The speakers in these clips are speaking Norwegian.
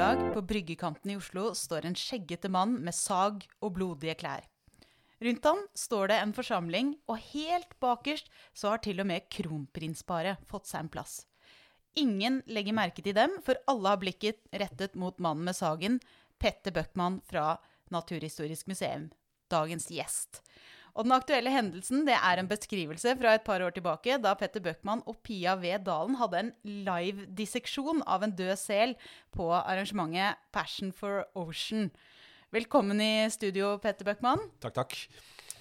sommerdag på bryggekanten i Oslo står en skjeggete mann med sag og blodige klær. Rundt ham står det en forsamling, og helt bakerst så har til og med kronprinsparet fått seg en plass. Ingen legger merke til dem, for alle har blikket rettet mot mannen med sagen, Petter Bøckmann fra Naturhistorisk museum, dagens gjest. Og den aktuelle hendelsen det er en beskrivelse fra et par år tilbake, da Petter Bøckmann og Pia V. Dalen hadde en live-disseksjon av en død sel på arrangementet Passion for Ocean. Velkommen i studio, Petter Bøckmann. Takk, takk.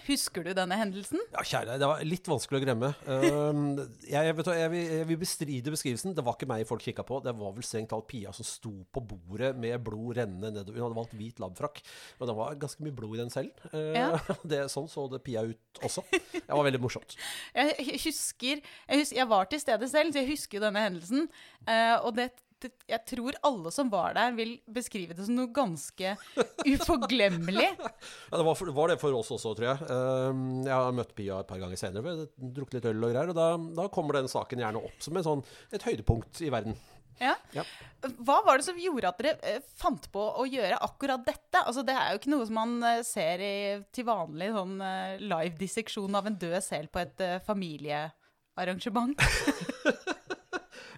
Husker du denne hendelsen? Ja, kjære, det var litt vanskelig å glemme. Um, jeg, vet, jeg, vil, jeg, vil, bestride beskrivelsen. Det var ikke meg folk kikka på. Det var vel strengt talt Pia som sto på bordet med blod rennende nedover. Hun hadde valgt hvit labfrakk, og det var ganske mye blod i den selv. Uh, ja. det, sånn så det Pia ut også. Det var veldig morsomt. jeg, husker, jeg, husker, jeg var til stede selv, så jeg husker denne hendelsen. Uh, og det jeg tror alle som var der, vil beskrive det som noe ganske uforglemmelig. ja, det var, for, var, det for oss også, tror jeg. Ehm, jeg har møtt Pia et par ganger senere. Vi har drukket litt øl og greier. Og da, da, kommer den saken gjerne opp som sånn, et høydepunkt i verden. Ja. ja. Hva var det som gjorde at dere eh, fant på å gjøre akkurat dette? Altså, det er jo ikke noe som man eh, ser i, til vanlig sånn eh, live disseksjon av en død sel på et familiearrangement.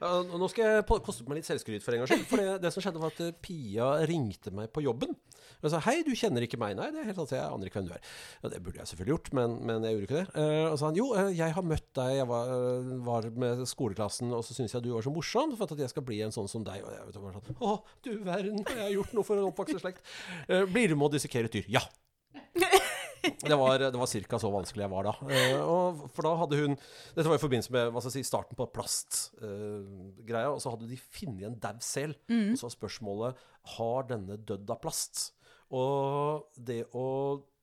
Ja, nå skal jeg koste på meg litt selvskryt for en gangs skyld. For det, det, som skjedde, var at eh, Pia ringte meg på jobben. Og sa 'Hei, du kjenner ikke meg?' Nei, det er helt sant, jeg aner ikke hvem du er. Ja, det burde jeg selvfølgelig gjort, men, men jeg gjorde ikke det. Uh, og sa han 'Jo, uh, jeg har møtt deg, jeg var, uh, var med skoleklassen, og så syns jeg du var så morsom for at jeg skal bli en sånn som deg.' Og jeg vet bare sånn 'Å, du verden, jeg har gjort noe for en oppvokst slekt.' blir du med å dissekere et dyr? Ja. Det var, det var ca. så vanskelig jeg var da. Og for da hadde hun Dette var i forbindelse med si, starten på plastgreia. Uh, og så hadde de funnet en daud sel. Mm. Og så var spørsmålet har denne dødd av plast. Og det å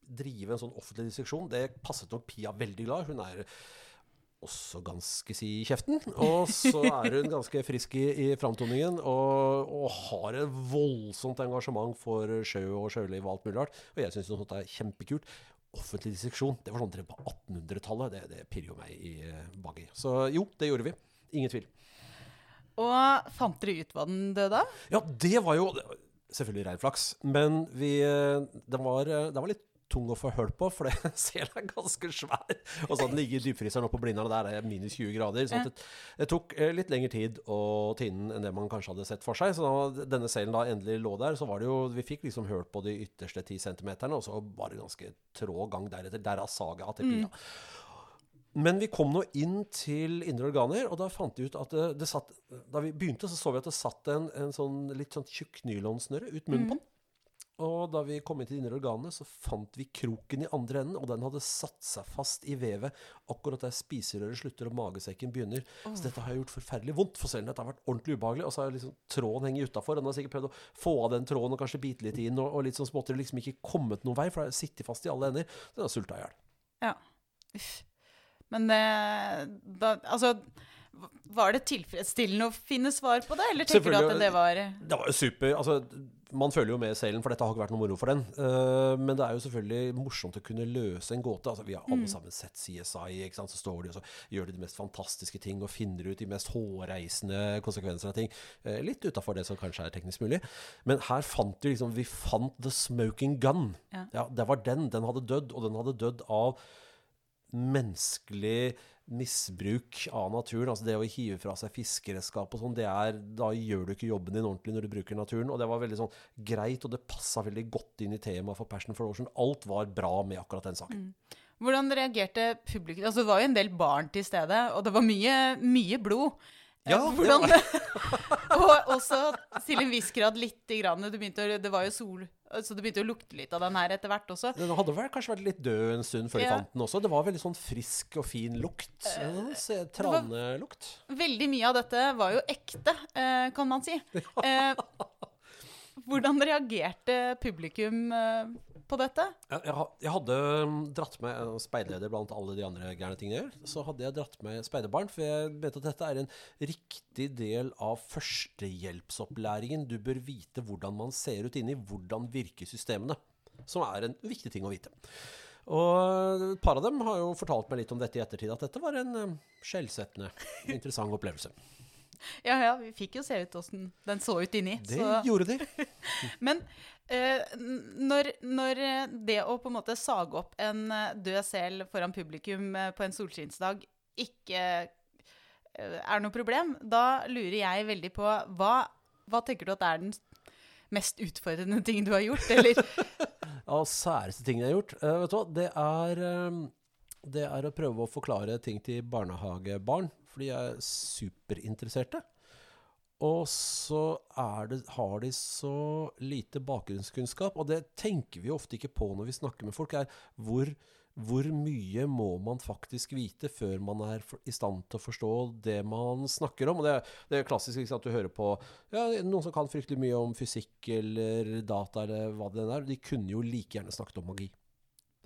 drive en sånn offentlig disseksjon, det passet nok Pia veldig glad. Hun er også ganske si kjeften. Og så er hun ganske frisk i, i framtoningen og, og, har et voldsomt engasjement for sjø og sjøliv og alt mulig rart. Og jeg syns sånt er kjempekult. Offentlig disseksjon, det var sånn drevet på 1800-tallet. Det, det pirrer jo meg i uh. Så jo, det gjorde vi. Ingen tvil. Og fant dere ut hva den døde av? Ja, det var jo selvfølgelig rein flaks. Men vi, den, var, den var litt tung å få hull på, for det selen er ganske svær. Og så den ligger i dypfryseren oppe på Blindern, og der er det minus 20 grader. Så det, det, tok eh, litt lengre tid å tine enn det man kanskje hadde sett for seg. Så da denne selen da endelig lå der, så var det jo Vi fikk liksom hørt på de ytterste 10 centimeterne, og så var det ganske trå gang deretter. Derav saga til Pia. Mm. Men vi kom nå inn til indre organer, og da fant vi ut at det, det satt Da vi begynte, så så vi at det satt en, en sånn litt sånn tjukk nylonsnøre ut munnen mm. på den. Og da vi kom inn til dine indre så fant vi kroken i andre enden, og den hadde satt seg fast i vevet akkurat der spiserøret slutter og magesekken begynner. Oh. Så dette har gjort forferdelig vondt for cellen. Dette har vært ordentlig ubehagelig. Og så har liksom tråden hengt utafor. Den har sikkert prøvd å få av den tråden og kanskje bite litt inn, og, og litt sånn småtteri. Liksom ikke kommet noen vei, for det har sittet fast i alle ender. Så den har sulta i hjel. Ja. Uff. Men eh, da Altså var det tilfredsstillende å finne svar på det, eller tenker du at det var Det var jo super. Altså, man føler jo med selen, for dette har ikke vært noe moro for den. Uh, men det er jo selvfølgelig morsomt å kunne løse en gåte. Altså, vi har alle mm. sammen sett CSI. ikke sant? Så står de og så gjør de de mest fantastiske ting og finner ut de mest hårreisende konsekvenser av ting. Uh, litt utafor det som kanskje er teknisk mulig. Men her fant vi liksom Vi fant the smoking gun. Ja. ja, Det var den. Den hadde dødd, og den hadde dødd av menneskelig misbruk av naturen. Altså det å hive fra seg fiskeredskap og sånn, det er da gjør du ikke jobben din ordentlig når du bruker naturen. Og det var veldig sånn greit, og det passa veldig godt inn i temaet for Passion for Ocean. Alt var bra med akkurat den saken. Mm. Hvordan reagerte publikum? Altså, det var jo en del barn til stede, og det var mye, mye blod. Ja, Hvordan, og også til en viss grad lite grann. Det, begynte, det var jo sol så det begynte å lukte litt av den her etter hvert også. Den hadde vel kanskje vært litt død en stund før ja. de fant den også. Det var veldig sånn frisk og fin lukt. Uh, Tranelukt. Veldig mye av dette var jo ekte, uh, kan man si. Uh, hvordan reagerte publikum på dette? Jeg, jeg, hadde um, dratt med speiderleder blant alle de andre gærne tingene jeg gjør. Så hadde jeg dratt med speiderbarn, for jeg vet at dette er en riktig del av førstehjelpsopplæringen. Du bør vite hvordan man ser ut inni, hvordan virker systemene. Som er en viktig ting å vite. Og et par av dem har jo fortalt meg litt om dette i ettertid, at dette var en um, skjellsettende, interessant opplevelse. Ja, ja, vi fikk jo se ut åssen den så ut inni. Det så. gjorde de. Men eh, når, når eh, det å på en måte sage opp en eh, død sel foran publikum eh, på en solskinnsdag ikke er noe problem, da lurer jeg veldig på hva, hva tenker du at er den mest utfordrende ting du har gjort? Eller Av særeste ting jeg har gjort. Uh, vet du hva, det er, det er å prøve å forklare ting til barnehagebarn, for de er superinteresserte. Og så det, har de så lite bakgrunnskunnskap, og det tenker vi ofte ikke på når vi snakker med folk, er hvor, hvor mye må man faktisk vite før man er i stand til å forstå det man snakker om. Og det, det er klassisk at du hører på ja, noen som kan fryktelig mye om fysikk eller data eller hva det er. De kunne jo like gjerne snakket om magi.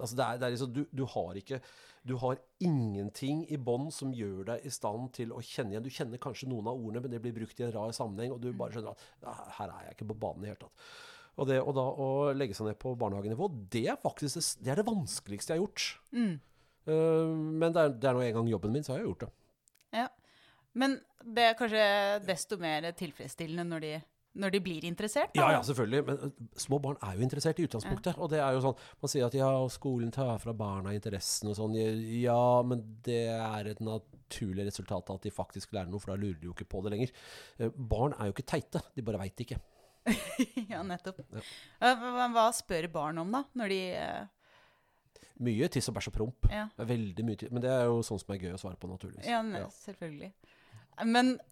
Altså det er, det er liksom, du, du har ikke Du har ingenting i bånn som gjør deg i stand til å kjenne igjen. Du kjenner kanskje noen av ordene, men det blir brukt i en rar sammenheng, og du bare skjønner at her er jeg ikke på banen i det hele tatt. Og det og da å legge seg ned på barnehagenivå, det er faktisk det, det, er det vanskeligste jeg har gjort. mm. Uh, men det er, det er nå en gang jobben min, så har jeg gjort det. Ja. Men det er kanskje desto mer tilfredsstillende når de, når de blir interessert? Ja, da? ja, selvfølgelig. Men øh, små barn er jo interessert i utgangspunktet. Og det er jo sånn Man sier at ja, skolen tar fra barna interessen og sånn. Ja, men det er et naturlig resultat av at de faktisk lærer noe, for da lurer de jo ikke på det lenger. Eh, Barn er jo ikke teite, de bare veit ikke. ja, nettopp. Ja. Ja, hva, spør barn om, da? Når de eh, Mye tiss og bæsj og promp. Ja, Veldig mye tiss. Men det er jo sånn som er gøy å svare på, naturligvis. ja, Ja. selvfølgelig. Men eh,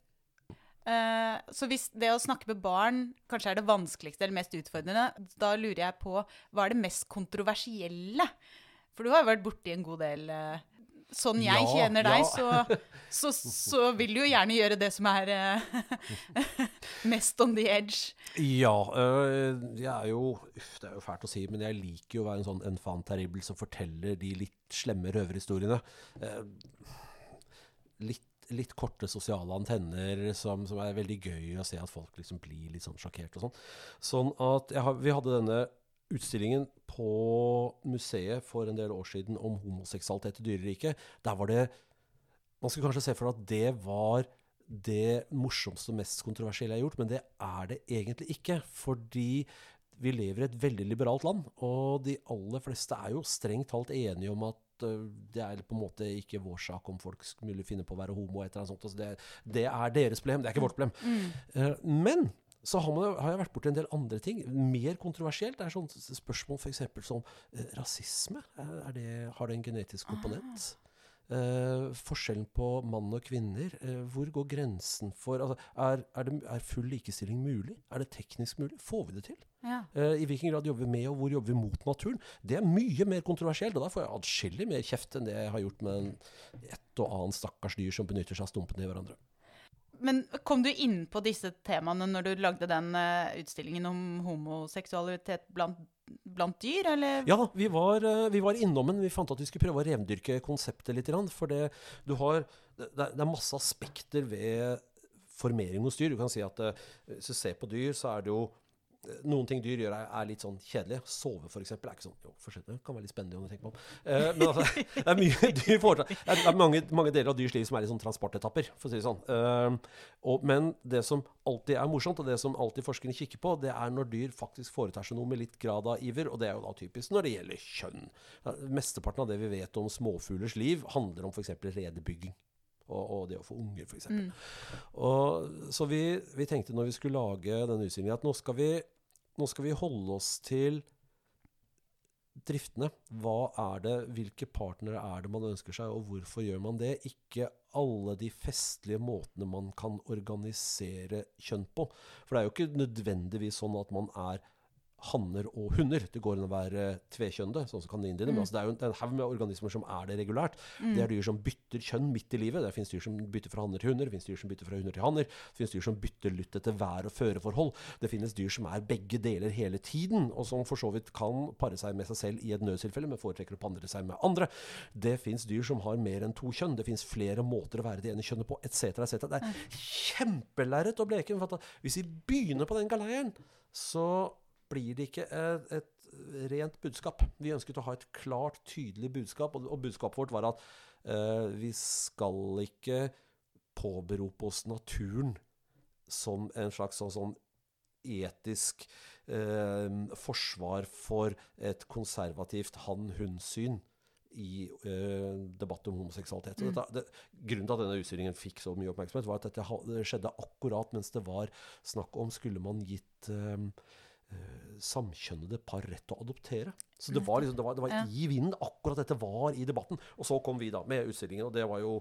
Så hvis det å snakke med barn kanskje er det vanskeligste eller mest utfordrende, da lurer jeg på hva er det mest kontroversielle? For du har jo vært borti en god del eh, Sånn jeg Ja, kjenner deg, ja. så, så, så vil du jo gjerne gjøre det som er eh, mest on the edge. Ja, jeg er jo uff, Det er jo fælt å si, men jeg liker jo å være en sånn enfant terrible som forteller de litt slemme røverhistoriene. Eh, litt, litt korte sosiale antenner som, som er veldig gøy å se at folk liksom blir litt sånn sjokkert og sånn. Sånn at har, Vi hadde denne utstillingen på museet for en del år siden om homoseksualitet i dyreriket. Der var det Man skulle kanskje se for deg at det var det morsomste og mest kontroversielle jeg har gjort, men det er det egentlig ikke. Fordi vi lever i et veldig liberalt land, og de aller fleste er jo strengt talt enige om at øh, det er på en måte ikke vår sak om folk skulle finne på å være homo. et eller annet sånt. Altså det, det er deres problem, det er ikke vårt problem. Eh, men så har, man, har jeg vært borti en del andre ting. Mer kontroversielt. Det er sånne spørsmål f.eks. som eh, rasisme. Er, det, har det en genetisk komponent? Eh, forskjellen på mann og kvinner. eh, hvor går grensen for altså, er, er, det, er full likestilling mulig? Er det teknisk mulig? Får vi det til? Ja. Eh, I hvilken grad jobber vi med, og hvor jobber vi mot naturen? Det er mye mer kontroversielt, og da får jeg adskillig mer kjeft enn det jeg har gjort med et og annet stakkars dyr som benytter seg av stumpene i hverandre. Men kom du inn på disse temaene når du lagde den eh, utstillingen om homoseksualitet blant, blant dyr, eller? Ja vi var, eh, vi var innom den. Vi fant at vi skulle prøve å rendyrke konseptet litt. For det, du har, det, det er masse aspekter ved formering hos dyr. Du kan si at eh, hvis du ser på dyr, så er det jo noen ting dyr gjør er, litt sånn kjedelige. Sove f.eks. er ikke sånn Jo, fortsett, det kan være litt spennende om du tenker på. Eh, men altså, det er. Det er, mange, mange deler av dyrs liv som er litt sånn transportetapper, for å si det sånn. Eh, og, men det som alltid er morsomt, og det som alltid forskerne kikker på, det er når dyr faktisk foretar seg noe med litt grad av iver, og det er jo da typisk når det gjelder kjønn. Mesteparten av det vi vet om småfuglers liv, handler om f.eks. redebygging. Og, og det å få unger, f.eks. Mm. Og, så vi, vi tenkte når vi skulle lage denne utstillingen, at nå skal, vi, nå skal vi holde oss til driftene. Hva er det, hvilke partnere er det man ønsker seg, og hvorfor gjør man det? Ikke alle de festlige måtene man kan organisere kjønn på. For det er jo ikke nødvendigvis sånn at man er hanner og hunder. Det går an å være tvekjønnede, sånn som kanindyr. Men altså, det er jo en, en haug med organismer som er det regulært. Det er dyr som bytter kjønn midt i livet. Det finnes dyr som bytter fra hanner til hunder. Det finnes dyr som bytter fra hunder til hanner. Det finnes dyr som bytter lutt etter vær- og føreforhold. Det finnes dyr som er begge deler hele tiden, og som for så vidt kan pare seg med seg selv i et nødstilfelle, men foretrekker å pandre seg med andre. Det finnes dyr som har mer enn to kjønn. Det finnes flere måter å være det ene kjønnet på, etc. etc. Det er kjempelerret å bleke. Hvis vi begynner på den galeien, så blir det ikke et, et rent budskap. Vi ønsket å ha et klart, tydelig budskap, og, og budskapet vårt var at eh, vi skal ikke påberope oss naturen som en slags sånn, sånn etisk eh, forsvar for et konservativt han-hun-syn i eh, debatt om homoseksualitet. Og Dette, det, grunnen til at denne utstillingen fikk så mye oppmerksomhet, var at dette skjedde akkurat mens det var snakk om skulle man gitt eh, eh, samkjønnede par rett til å adoptere. Så det var, liksom, det var, det var Ja. i vinden. Akkurat dette var i debatten. Og så kom vi da med utstillingen, og det var jo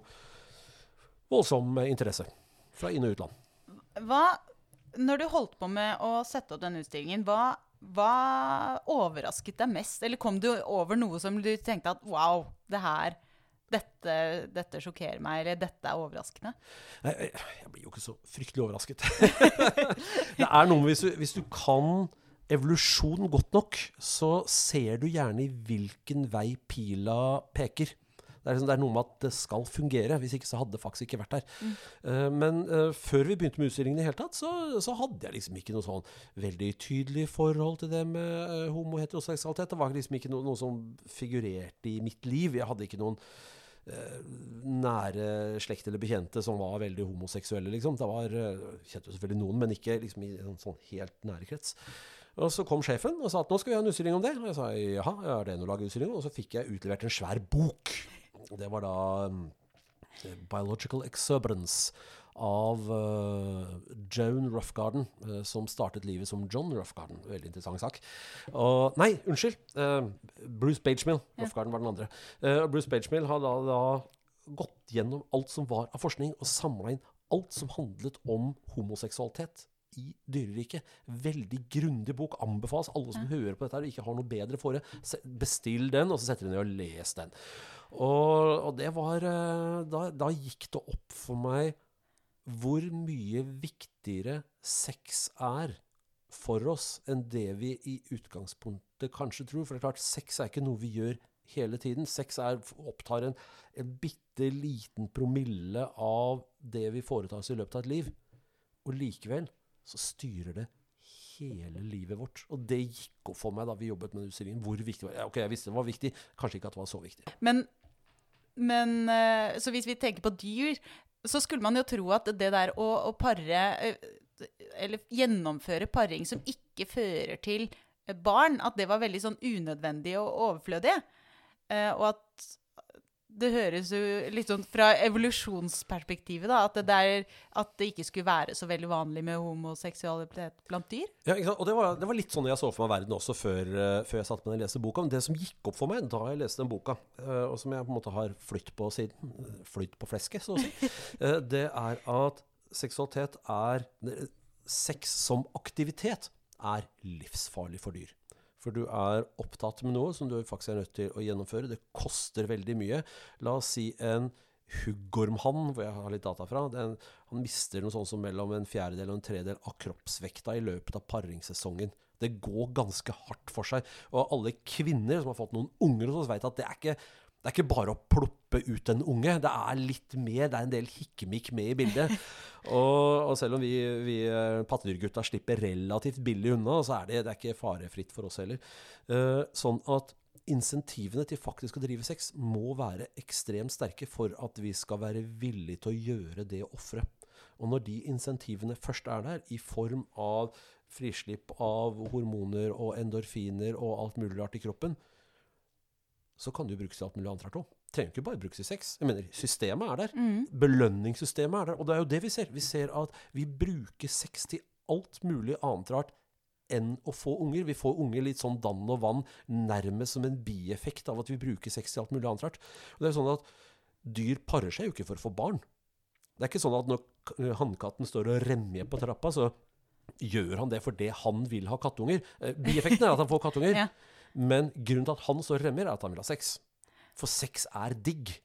voldsom eh, interesse fra inn- og utland. Hva, når du holdt på med å sette opp denne utstillingen, hva, hva overrasket deg mest? Eller kom du over noe som du tenkte at wow, det her, dette, dette sjokkerer meg, eller dette er overraskende? Jeg, jeg blir jo ikke så fryktelig overrasket. det er noe hvis du, hvis du kan evolusjon godt nok, så ser du gjerne i hvilken vei pila peker. Det er, liksom, det er noe med at det skal fungere, hvis ikke så hadde det faktisk ikke vært der. Eh, men uh, før vi begynte med utstillingen i hele tatt, så, så hadde jeg liksom ikke noe sånn veldig tydelig forhold til det med uh, homo- og heteroseksualitet. Det var liksom ikke noe, noe som figurerte i mitt liv. Jeg hadde ikke noen eh, nære slekt eller bekjente som var veldig homoseksuelle, liksom. Det var, eh, kjente jo selvfølgelig noen, men ikke liksom i en sånn helt nære krets. Og så kom sjefen og sa at nå skal vi ha en utstilling om det. Og jeg sa jaha, er det noe å lage utstilling? Og så fikk jeg utlevert en svær bok. Det var da um, Biological Exuberance av uh, Joan Roughgarden, uh, som startet livet som John Roughgarden. Veldig interessant sak. Og, nei, unnskyld. uh, Bruce Bagemill. Roughgarden var den andre. Bruce Bagemill har da, da gått gjennom alt som var av forskning, og samla inn alt som handlet om homoseksualitet i dyreriket. Veldig grundig bok. Anbefales alle som hører på dette her og ikke har noe bedre for det. Bestill den, og så setter dere ned og les den. Og, og det var eh, da, da gikk det opp for meg hvor mye viktigere sex er for oss enn det vi i utgangspunktet kanskje tror. For det er klart, sex er ikke noe vi gjør hele tiden. Sex er, opptar en, en bitte liten promille av det vi foretar oss i løpet av et liv. Og likevel så styrer det hele livet vårt. Og det gikk opp for meg da vi jobbet med utstillingen. Hvor viktig det var. Ja, ok, jeg visste det var viktig, kanskje ikke at det var så viktig. Men, men eh, Så hvis vi tenker på dyr, så skulle man jo tro at det der å, å pare eh, Eller gjennomføre paring som ikke fører til barn, at det var veldig sånn unødvendig og overflødig. Eh, og at det høres jo litt sånn fra evolusjonsperspektivet, da, at det, der, at det ikke skulle være så veldig vanlig med homoseksualitet blant dyr. Ja? Og det var, det var litt sånn jeg så for meg verden også før, eh, før jeg satte meg ned og leste boka. Men det som gikk opp for meg da jeg leste den boka, eh, og som jeg på en måte har flytt på siden, flytt på flesket, så å si, eh, det er at seksualitet er Sex som aktivitet er livsfarlig for dyr. For du er opptatt med noe som du faktisk er nødt til å gjennomføre. Det koster veldig mye. La oss si en huggormhann, hvor jeg har litt data fra. Den, han mister noe sånt som mellom en fjerdedel og en tredel av kroppsvekta i løpet av paringssesongen. Det går ganske hardt for seg. Og alle kvinner som har fått noen unger hos oss, vet at det er ikke det er ikke bare å ploppe ut en unge. Det er litt mer, det er en del hikkemikk med i bildet. Og, og selv om vi, vi eh, pattedyrgutta slipper relativt billig unna, så er det, det er ikke farefritt for oss heller. Eh, sånn at insentivene til faktisk å drive sex må være ekstremt sterke for at vi skal være villige til å gjøre det offeret. Og når de insentivene først er der, i form av frislipp av hormoner og endorfiner og alt mulig rart i kroppen, så kan det jo brukes til alt mulig annet rart òg. Trenger ikke bare brukes i sex. Jeg mener, systemet er der. Belønningssystemet er der. Og det er jo det vi ser. Vi ser at vi bruker sex til alt mulig annet rart enn å få unger. Vi får unger litt sånn dann og vann, nærmest som en bieffekt av at vi bruker sex til alt mulig annet rart. Og det er jo sånn at dyr parer seg jo ikke for å få barn. Det er ikke sånn at når k- hannkatten står og remjer på trappa, så gjør han det fordi han vil ha kattunger. Eh, Bieffekten er at han får kattunger. Ja. Men grunnen til at han står og remmer, er at han vil ha sex. For sex er digg.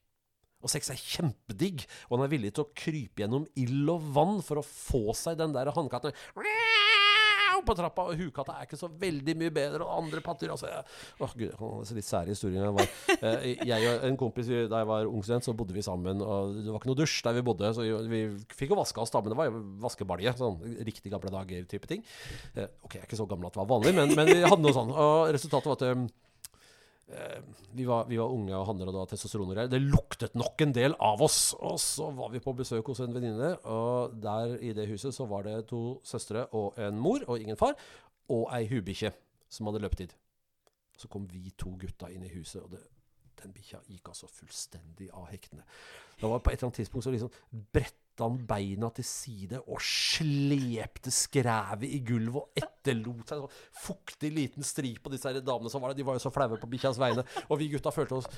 Og sex er kjempedigg. Og han er villig til å krype gjennom ild og vann for å få seg den der hannkatten på trappa. Og hukatta er ikke så veldig mye bedre. Og andre patter altså, jeg, Åh, gud, er litt sære historier. Jeg, var, eh, jeg og en kompis vi- da jeg var ung student, så bodde vi sammen. Og det var ikke noe dusj der vi bodde, så vi fikk jo vaska oss, da. Men det var jo vaskebalje. Sånn riktig gamle dager-type ting. Eh, ok, jeg er ikke så gammel at det var vanlig, men, men vi hadde noe sånn. Og resultatet var at um, vi, var, vi var unge og handla og det testosteron og greier. Det luktet nok en del av oss. Og så var vi på besøk hos en venninne, og der i det huset så var det to søstre og en mor, og ingen far, og ei hubikkje som hadde løpetid. Så kom vi to gutta inn i huset, og det, den bikkja gikk altså fullstendig av hektene. Det var på et eller annet tidspunkt så liksom bretta han beina til side og slepte skrevet i gulvet og etterlot seg en sånn fuktig liten stri på disse damene som var der. De var jo så flaue på bikkjas vegne. Og vi gutta følte oss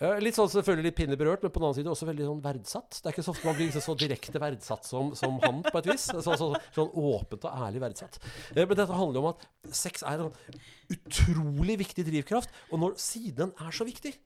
eh, Litt sånn selvfølgelig litt pinlig berørt, men på den annen side også veldig sånn verdsatt. Det er ikke så ofte man blir liksom så direkte verdsatt som, som han, på et vis. Så, så, sånn åpent og ærlig verdsatt. Eh, Men dette handler om at sex er en utrolig viktig drivkraft. Og når siden er så viktig,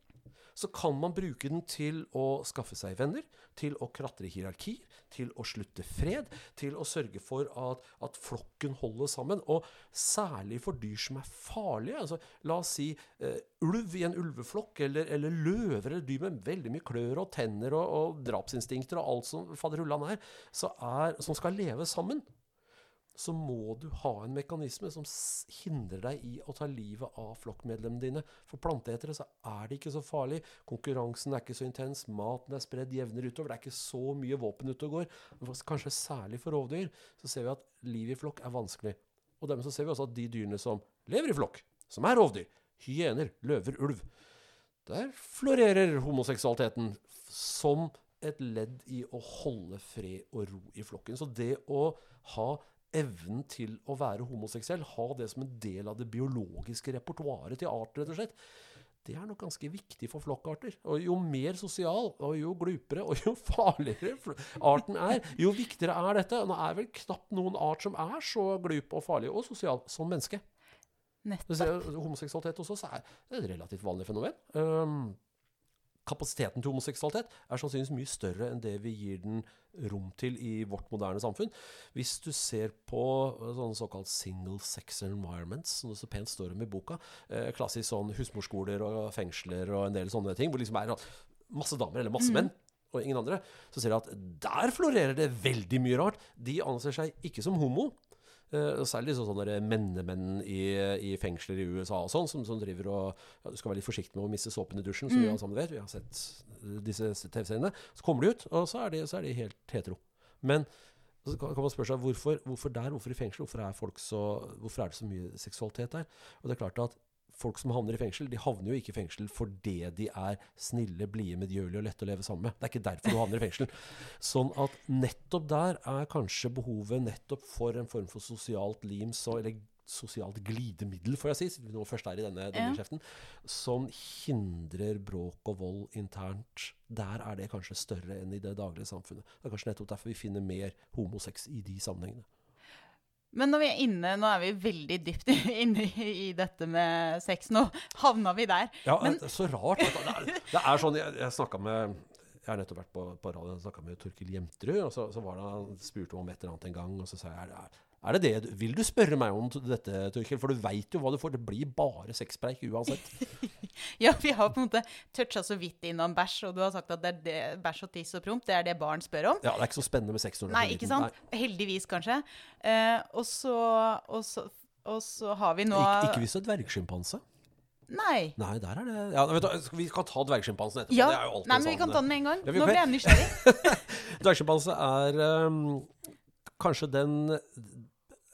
så kan man bruke den til å skaffe seg venner, til å klatre i hierarkier, til å slutte fred, til å sørge for at, at flokken holder sammen. Og særlig for dyr som er farlige. Altså, la oss si eh, ulv i en ulveflokk, eller, eller løver, eller dyr med veldig mye klør og tenner og, og drapsinstinkter og alt som faderullan er, er, som skal leve sammen så må du ha en mekanisme som hindrer deg i å ta livet av flokkmedlemmene dine. For planteetere så er det ikke så farlig. Konkurransen er ikke så intens. Maten er spredd jevnere utover. Det er ikke så mye våpen ute og går. Kanskje særlig for rovdyr så ser vi at liv i flokk er vanskelig. Og dermed så ser vi også at de dyrene som lever i flokk, som er rovdyr, hyener, løver, ulv, der florerer homoseksualiteten som et ledd i å holde fred og ro i flokken. Så det å ha evnen til å være homoseksuell, ha det som en del av det biologiske repertoaret til art, rett og slett, det er nok ganske viktig for flokkarter. Og jo mer sosial, og jo glupere, og jo farligere arten er, jo viktigere er dette. Og det er vel knapt noen art som er så glup og farlig og sosial som menneske. Nettopp. homoseksualitet hos oss er et relativt vanlig fenomen. Um, kapasiteten til homoseksualitet er sannsynligvis mye større enn det vi gir den rom til i vårt moderne samfunn. Hvis du ser på eh, sånne såkalt single sex environments, som det så pent står om i boka, eh, klassisk sånn husmorskoler og fengsler og en del sånne ting, hvor liksom er masse damer eller masse menn, og ingen andre, så ser du at der florerer det veldig mye rart. De anser seg ikke som homo, Eh, særlig liksom sånne mennemenn i, i fengsler i USA og sånn, som, som driver og ja, Du skal være litt forsiktig med å miste såpen i dusjen, som vi alle sammen vet. Vi har sett eh, disse TV-seriene. Så kommer de ut, og så er de, så er de helt hetero. Men så kan, kan man spørre seg hvorfor, hvorfor der, hvorfor i fengsel? Hvorfor er, folk så, hvorfor er det så mye seksualitet der? Og det er klart at folk som havner i fengsel, de havner jo ikke i fengsel fordi de er snille, blide, medgjørlige og lette å leve sammen med. Det er ikke derfor du havner i fengsel. Sånn at nettopp der er kanskje behovet nettopp for en form for sosialt lim, så, eller sosialt glidemiddel, får jeg si, siden vi nå først er i denne, denne Ja. kjeften, som hindrer bråk og vold internt. Der er det kanskje større enn i det daglige samfunnet. Det er kanskje nettopp derfor vi finner mer homosex i de sammenhengene. Men når vi er inne, nå er vi veldig dypt inne i, dette med sex. Nå havna vi der. Ja, Men- det er så rart. Det er, det er sånn Jeg, jeg snakka med Jeg har nettopp vært på, på radioen og snakka med Torkil Jemtrud. Og så, så var det han spurte om et eller annet en gang, og så sa jeg er, er det det Vil du spørre meg om dette, Torkil? For du veit jo hva du får. Det blir bare sexpreik uansett. Ja, vi har på en måte toucha så vidt innom bæsj, og du har sagt at det er det, bæsj og tiss og promp, det er det barn spør om. Ja, det er ikke så spennende med sex Nei, ikke sant? sant? Heldigvis, kanskje. Eh, og, så, og, så, og så har vi nå Ik ikke hvis du er dvergsjimpanse. Nei. Nei, der er det ja, vet du, Vi kan ta dvergsjimpansen etterpå. Ja. Det er jo alltid Nei, men vi kan ta den med en gang. Ja, Nå ble jeg nysgjerrig. Dvergsjimpanse er um, kanskje den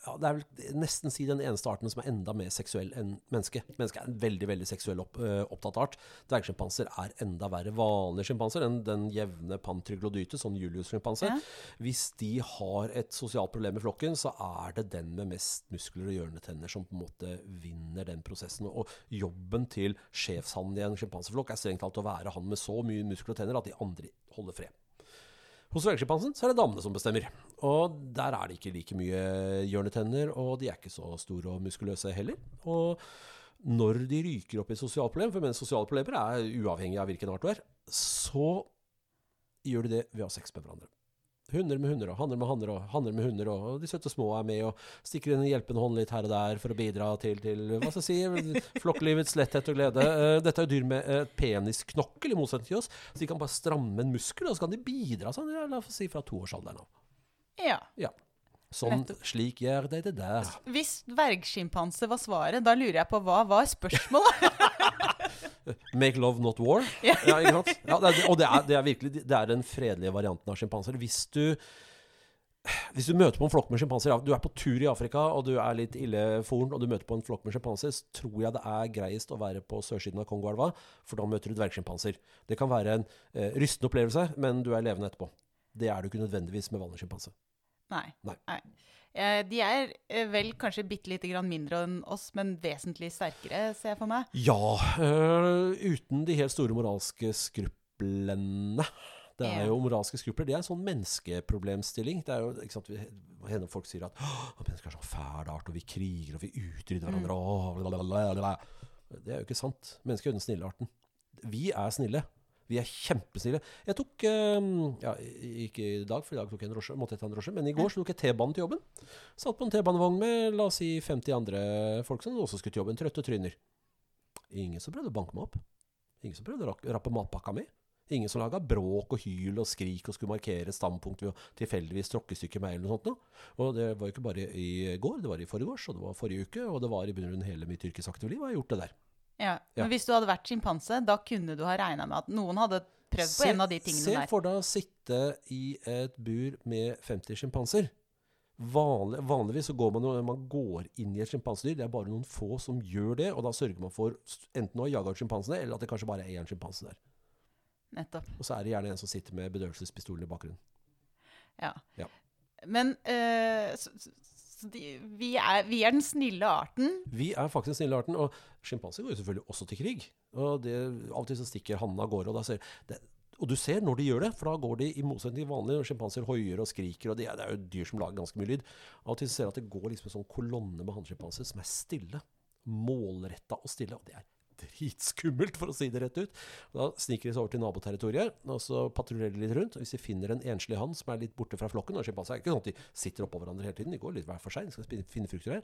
ja, Det er vel nesten si den eneste arten som er enda mer seksuell enn menneske. Mennesket er en veldig veldig seksuell opp, øh, opptatt art. Dvergsjimpanser er enda verre. Vanlige sjimpanser enn den jevne pantryglodyte, sånn Julius-sjimpanse. Ja. Hvis de har et sosialt problem i flokken, så er det den med mest muskler og hjørnetenner som på en måte vinner den prosessen. Og jobben til sjefshannen i en sjimpanseflokk er strengt talt å være han med så mye muskler og tenner at de andre holder fred. Hos dvergsjimpansen er det damene som bestemmer. Og der er det ikke like mye hjørnetenner, og de er ikke så store og muskuløse heller. Og når de ryker opp i sosiale problemer, for mens sosiale problemer er uavhengig av hvilken art du er, så gjør de det ved å ha sex med hverandre. Hunder med hunder, og hanner med hanner, og hanner med hunder, og de søte små er med og stikker inn en hjelpende hånd litt her og der for å bidra til, til hva skal jeg si, flokklivets letthet og glede. Eh, Dette er jo dyr med eh, penisknokkel, i motsetning til oss, så de kan bare stramme en muskel, og så kan de bidra sånn, la oss si fra toårsalderen av. Ja. Ja. Sånn, slik gjør de det der. Hvis dvergsjimpanse var svaret, da lurer jeg på hva var spørsmålet? Make love, not war. Ja, ikke sant? Ja, det er, og det er, det er virkelig det er den fredelige varianten av sjimpanser. Hvis du hvis du møter på en flokk med sjimpanser Du er på tur i Afrika, og du er litt illeforen, og du møter på en flokk med sjimpanser, så tror jeg det er greiest å være på sørsiden av Kongoelva, for da møter du dvergsjimpanser. Det kan være en eh, rystende opplevelse, men du er levende etterpå. Det er du ikke nødvendigvis med vanlig sjimpanse. Nei. Nei. Nei. Eh, de er eh, vel kanskje bitte lite grann mindre enn oss, men vesentlig sterkere, ser jeg for meg. Ja, øh, uten de helt store moralske skruplene. Det er jo moralske skrupler. Det er en sånn menneskeproblemstilling. Det er jo, ikke sant, Hender folk sier at mennesker er så fæl art, og vi kriger, og vi utrydder hverandre mm. blablabla». Det er jo ikke sant. Mennesker er den snille arten. Vi er snille. Vi er kjempesnille. Jeg tok øh, ja, Ikke i dag, for i dag tok jeg en drosje, måtte jeg ta en drosje, men i går så tok jeg T-banen til jobben. Satt på en T-banevogn med la oss si 50 andre folk som også skulle til jobben. Trøtte tryner. Ingen som prøvde å banke meg opp. Ingen som prøvde å rappe matpakka mi. Ingen som laga bråk og hyl og skrik og skulle markere standpunkt ved å tilfeldigvis tråkke stykker meg eller noe sånt. Nå. Og det var jo ikke bare i går, det var i forgårs, og det var forrige uke, og det var i bunn hele mitt yrkesaktive liv. har jeg gjort det der. Ja. Men hvis du hadde vært sjimpanse, da kunne du ha regna med at noen hadde prøvd på en av de tingene se der. for deg å sitte i et bur med 50 sjimpanser. Vanlig, vanligvis så går man man går inn i et sjimpansedyr. Det er bare noen få som gjør det, og da sørger man for enten å jage ut sjimpansene, eller at det kanskje bare er én sjimpanse der. Nettopp. Og så er det gjerne en som sitter med bedøvelsespistolen i bakgrunnen. Ja. Ja. Men øh, så, så, så de, vi, er, vi er den snille arten. Vi er faktisk den snille arten, og sjimpanser går jo selvfølgelig også til krig. Og det, Av og til så stikker hannen av gårde, og, det, og du ser når de gjør det, for da går de i motsetning til vanlige sjimpanser hoier og skriker, og de det er jo dyr som lager ganske mye lyd. Av og til så ser du at det går liksom en sånn kolonne med hannsjimpanser som er stille. Målretta og stille, og det er dritskummelt, for å si det rett ut. Da sniker de seg over til naboterritoriet, og så patruljerer de litt rundt. og Hvis de finner en enslig hann som er litt borte fra flokken, og sjimpanser er ikke sånn at de sitter oppå hverandre hele tiden, de går litt hver for seg, de skal finne frukter her,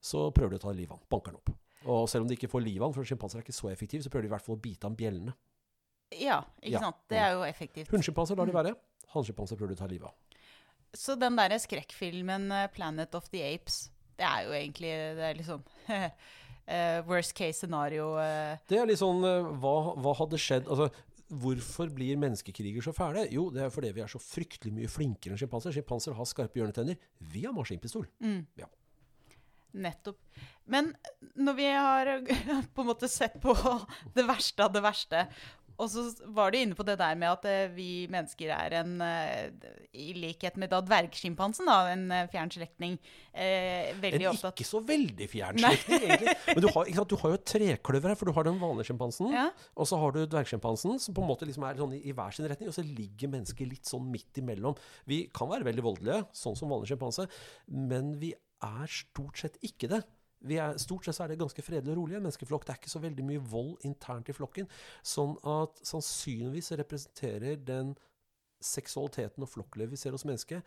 så prøver de å ta livet av han, banker han opp. Og selv om de ikke får livet av han, for sjimpanser er ikke så effektive, så prøver de i hvert fall å bite han bjellene. Ja, ikke Ja. sant. Det er jo effektivt. Hunnsjimpanser lar de være. Hannsjimpanser prøver de å ta livet av. Så den derre skrekkfilmen eh, 'Planet of the Apes', det er jo egentlig det er liksom worst case scenario. eh. Det er litt sånn eh, hva, hva hadde skjedd Altså, hvorfor blir menneskekriger så fæle? Jo, det er fordi vi er så fryktelig mye flinkere enn sjimpanser. Sjimpanser har skarpe hjørnetenner. Vi har maskinpistol. Mm. Ja. Nettopp. Men når vi har på en måte sett på det verste av det verste, og så var du inne på det der med at eh, vi mennesker er en eh, I likhet med da dvergsjimpansen, da, en eh, fjern slektning, eh, veldig En opptatt ikke så veldig fjern slektning, egentlig. Men du har, sant, du har jo trekløver her, for du har den vanlige sjimpansen. Ja. Og så har du dvergsjimpansen, som på en måte liksom er sånn i, i hver sin retning. Og så ligger mennesket litt sånn midt imellom. Vi kan være veldig voldelige, sånn som vanlig sjimpanse, men vi er stort sett ikke det. Vi er, stort sett så er det ganske fredelig og rolig, en menneskeflokk. Det er ikke så veldig mye vold internt i flokken. Sånn at sannsynligvis representerer den seksualiteten og flokklivet vi ser hos mennesket,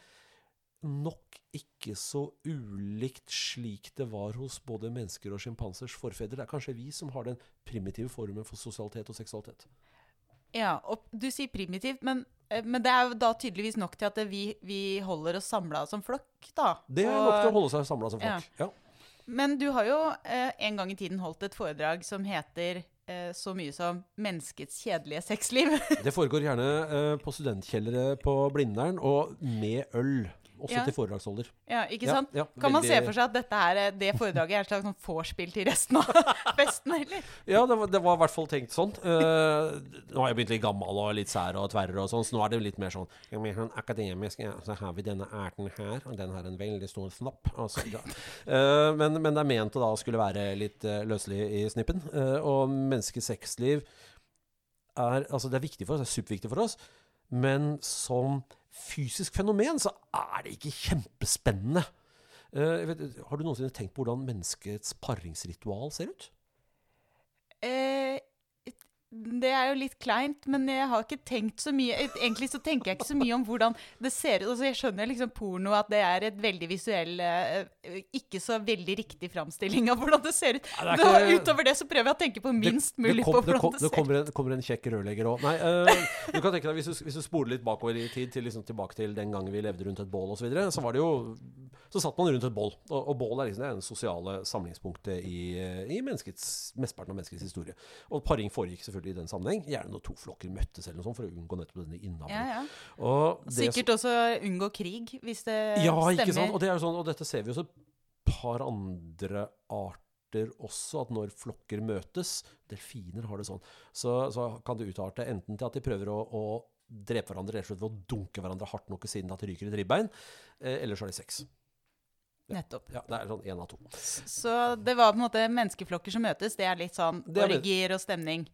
nok ikke så ulikt slik det var hos både mennesker og sjimpansers forfedre. Det er kanskje vi som har den primitive formen for sosialitet og seksualitet. Ja, og du sier primitivt, men, eh, men det er jo da tydeligvis nok til at vi, vi holder oss samla som flokk, da. Det er nok til å holde seg samla som folk. Ja. Men du har jo eh, en gang i tiden holdt et foredrag som heter eh, så mye som 'Menneskets kjedelige sexliv'. Det foregår gjerne eh, på studentkjellere på Blindern, og med øl. Også Ja. til foredragsholder. ja, ikke sant? ja, kan man se for seg at dette her, eh, det foredraget er et slags sånn vorspiel til resten av festen, eller? Ja, det var, det var i hvert fall tenkt sånn. Uh, nå har jeg blitt litt gammel og litt sær og tverrer og sånn, så nå er det litt mer sånn, ja, men sånn akademisk. Ja, så har vi denne erten her, og den har en veldig stor snopp. Altså, ja. uh, men, men det er ment å da skulle være litt uh, løselig i snippen. Og menneskets sexliv er Altså, det er viktig for oss, det er superviktig for oss, men som fysisk fenomen så er det ikke kjempespennende. Eh, vet, har du noensinne tenkt på hvordan menneskets paringsritual ser ut? Eh, det er jo litt kleint, men jeg har ikke tenkt så mye Egentlig så tenker jeg ikke så mye om hvordan det ser ut. Altså, jeg skjønner liksom porno at det er et veldig visuell eh, Ikke så veldig riktig framstilling av hvordan det ser ut. Ja, det ikke- utover det så prøver jeg å tenke på minst det, mulig det, kom, på det, hvordan kom, det det ser ut. kommer, en, kommer en kjekk rørlegger òg. Nei, eh, du kan tenke deg hvis du, hvis du spoler litt bakover i tid, til liksom tilbake til den gangen vi levde rundt et bål osv., så, videre, så var det jo Så satt man rundt et bål, og, og bål er liksom det ene sosiale samlingspunktet i, i mesteparten av menneskets historie. Og paring foregikk selvfølgelig i den sammenheng, gjerne når to flokker møttes eller noe sånt, for å unngå nettopp denne innavlen. Ja, ja. Sikkert også unngå krig, hvis det ja, stemmer. ikke sant? Og, det er sånn, og dette ser vi jo så et par andre arter også, at når flokker møtes Delfiner har det sånn. Så, så kan det utarte enten til at de prøver å, å drepe hverandre rett og slett ved å dunke hverandre hardt nok i siden at de ryker et ribbein, eh, eller så har de sex. Nettopp. Ja, det er sånn én av to. Så det var på en måte menneskeflokker som møtes. Det er litt sånn er orgier og stemning.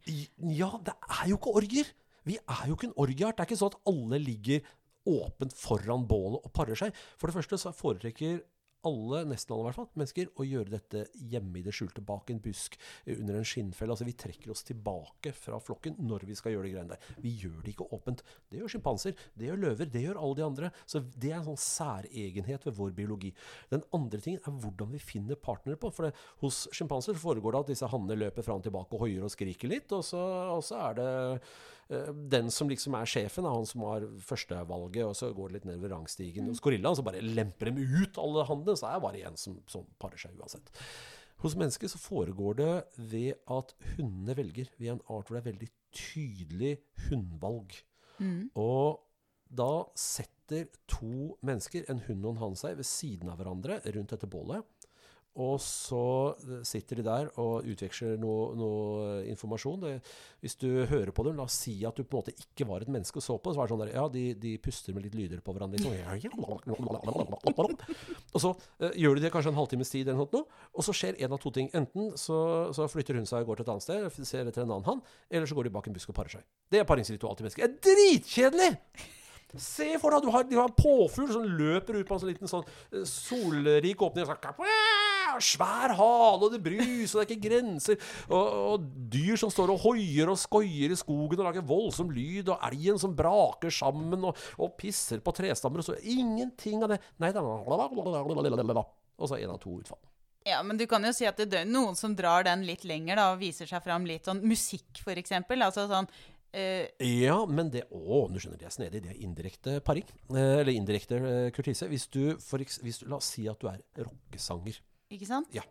Ja, det er jo ikke orgier! Vi er jo ikke en orgieart. Det er ikke sånn at alle ligger åpent foran bålet og parer seg. For det første så foretrekker alle, nesten alle i hvert fall, mennesker å gjøre dette hjemme i det skjulte, bak en busk, eh, under en skinnfelle. Altså vi trekker oss tilbake fra flokken når vi skal gjøre de greiene der. Vi gjør det ikke åpent. Det gjør sjimpanser, det gjør løver, det gjør alle de andre. Så det er en sånn særegenhet ved vår biologi. Den andre tingen er hvordan vi finner partnere på. For det, hos sjimpanser foregår det at disse hannene løper fram og tilbake og hoier og skriker litt, og så, og så er det den som liksom er sjefen, er han som har førstevalget, og så går det litt nedover rangstigen. Hos gorillaen så bare lemper dem ut, alle handene, så er det bare en som, som parer seg uansett. Hos mennesker så foregår det ved at hundene velger. Vi er en art hvor det er veldig tydelig hundvalg. Og da setter to mennesker, en hund og en hann, seg ved siden av hverandre rundt dette bålet. Og så sitter de der og utveksler noe, noe informasjon. Det, hvis du hører på dem, la oss si at du på en måte ikke var et menneske og så på, så var det sånn der, ja, de, de puster med litt lyder på hverandre. Liksom. Og så uh, gjør de det kanskje en halvtimes tid, eller noe, og så skjer en av to ting. Enten så, så flytter hun seg og går til et annet sted, ser etter en annen hann, eller så går de bak en busk og parer seg. Det er paringsritual til mennesker. Det er dritkjedelig! Se for deg at du har, du har en påfugl som løper ut på en sånn liten sånn eh, solrik åpning. og Sånn, svær hale, og det brus, og det er ikke grenser. Og, og dyr som står og hoier og skoier i skogen og lager voldsom lyd, og elgen som braker sammen og, og pisser på trestammer. Og så ingenting av det. Nei da. Og så en av to utfall. Ja, men du kan jo si at det er noen som drar den litt lenger, da, og viser seg fram litt sånn musikk, eksempel. Altså sånn Uh, Ja, men det Å, du skjønner, det er snedig. Det er indirekte paring. Eh, eller indirekte eh, kurtise. Hvis du, for, hvis du La oss si at du er rockesanger. Ikke sant? Ja.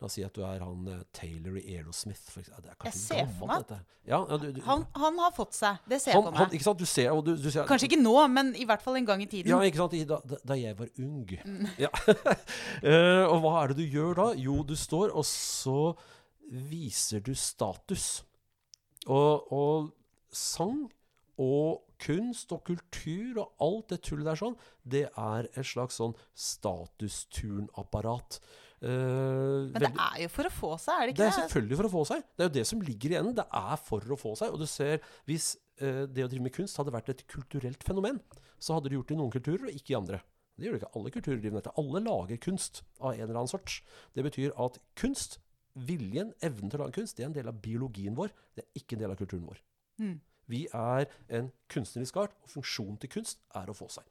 La oss si at du er han eh, Taylor i Aerosmith. For eksempel. det er Jeg ser for meg. Ja, du, du, Han, han har fått seg. Det ser jeg han, for han, meg. ikke sant? Du ser, og du, du ser Kanskje ikke nå, men i hvert fall en gang i tiden. Ja, ikke sant? Da, da jeg var ung. Mm. Ja. uh, og hva er det du gjør da? Jo, du står, og så viser du status. Og, og sang og kunst og kultur og alt det tullet der sånn, det er et slags sånn statusturn-apparat. Eh, Men det veldig- er jo for å få seg, er det det Det er selvfølgelig for å få seg. Det er jo det som ligger i enden. Det er for å få seg. Og du ser, hvis uh, det å drive med kunst hadde vært et kulturelt fenomen, så hadde det gjort det i noen kulturer, og ikke i andre. Det gjør det ikke alle kulturer driver med. Alle lager kunst av en eller annen sort. Det betyr at kunst, viljen, evnen til å lage kunst, det er en del av biologien vår. Det er ikke en del av kulturen vår. Mm. Vi er en kunstnerisk art, og funksjonen til kunst er å få seg.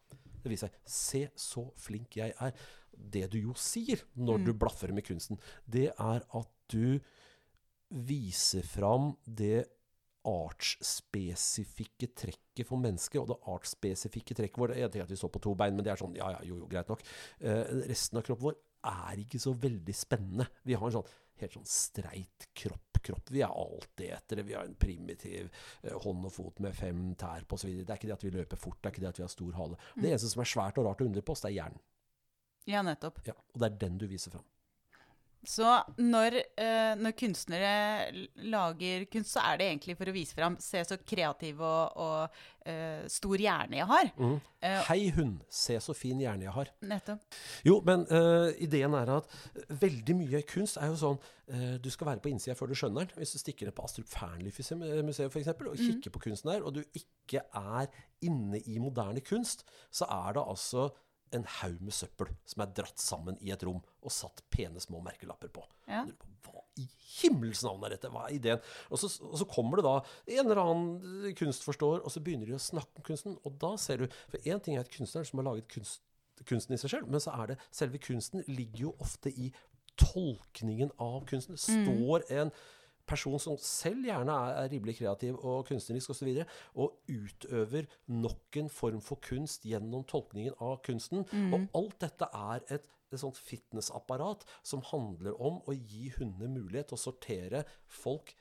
Det viser seg Se så flink jeg er. Det du jo sier når du blaffer med kunsten, det er at du viser fram det artsspesifikke trekket for mennesket. Og det artsspesifikke trekket vårt Jeg tenker at vi står på to bein, men det er sånn Ja, ja, jo, jo, greit nok. Eh, resten av kroppen vår er ikke så veldig spennende. Vi har en sånn helt sånn streit kropp. kropp. Vi er alltid etter det. vi har en primitiv eh, hånd og fot med fem tær på osv. Det er ikke det at vi løper fort, det er ikke det at vi har stor hale. Det eneste som er svært og rart å undre på oss, det er hjernen. Ja, nettopp. Ja, og det er den du viser fram. Så når, eh, når kunstnere lager kunst, så er det egentlig for å vise fram Se så kreativ og, og eh, stor hjerne jeg har. Eh, Hei, hun. se så fin hjerne jeg har. nettopp. Jo, men eh, ideen er at veldig mye kunst er jo sånn eh, Du skal være på innsida før du skjønner den. Hvis du stikker ned på Astrup Fearnley-museet f.eks. og kikker på kunsten der, og du ikke er inne i moderne kunst, så er det altså en haug med søppel som er dratt sammen i et rom og satt pene små merkelapper på. Ja. Hva i himmels navn er dette? Hva er ideen? Og så, og så kommer det da en eller annen kunstforståer, og så begynner de å snakke om kunsten. Og da ser du For én ting er et kunstner som har laget kunst, kunsten i seg selv, men så er det selve kunsten ligger jo ofte i tolkningen av kunsten. Det står en person som selv gjerne er, rimelig kreativ og kunstnerisk osv., og, så og utøver nok en form for kunst gjennom tolkningen av kunsten. Og alt dette er et et sånt fitnessapparat som handler om å gi hundene mulighet til å sortere folk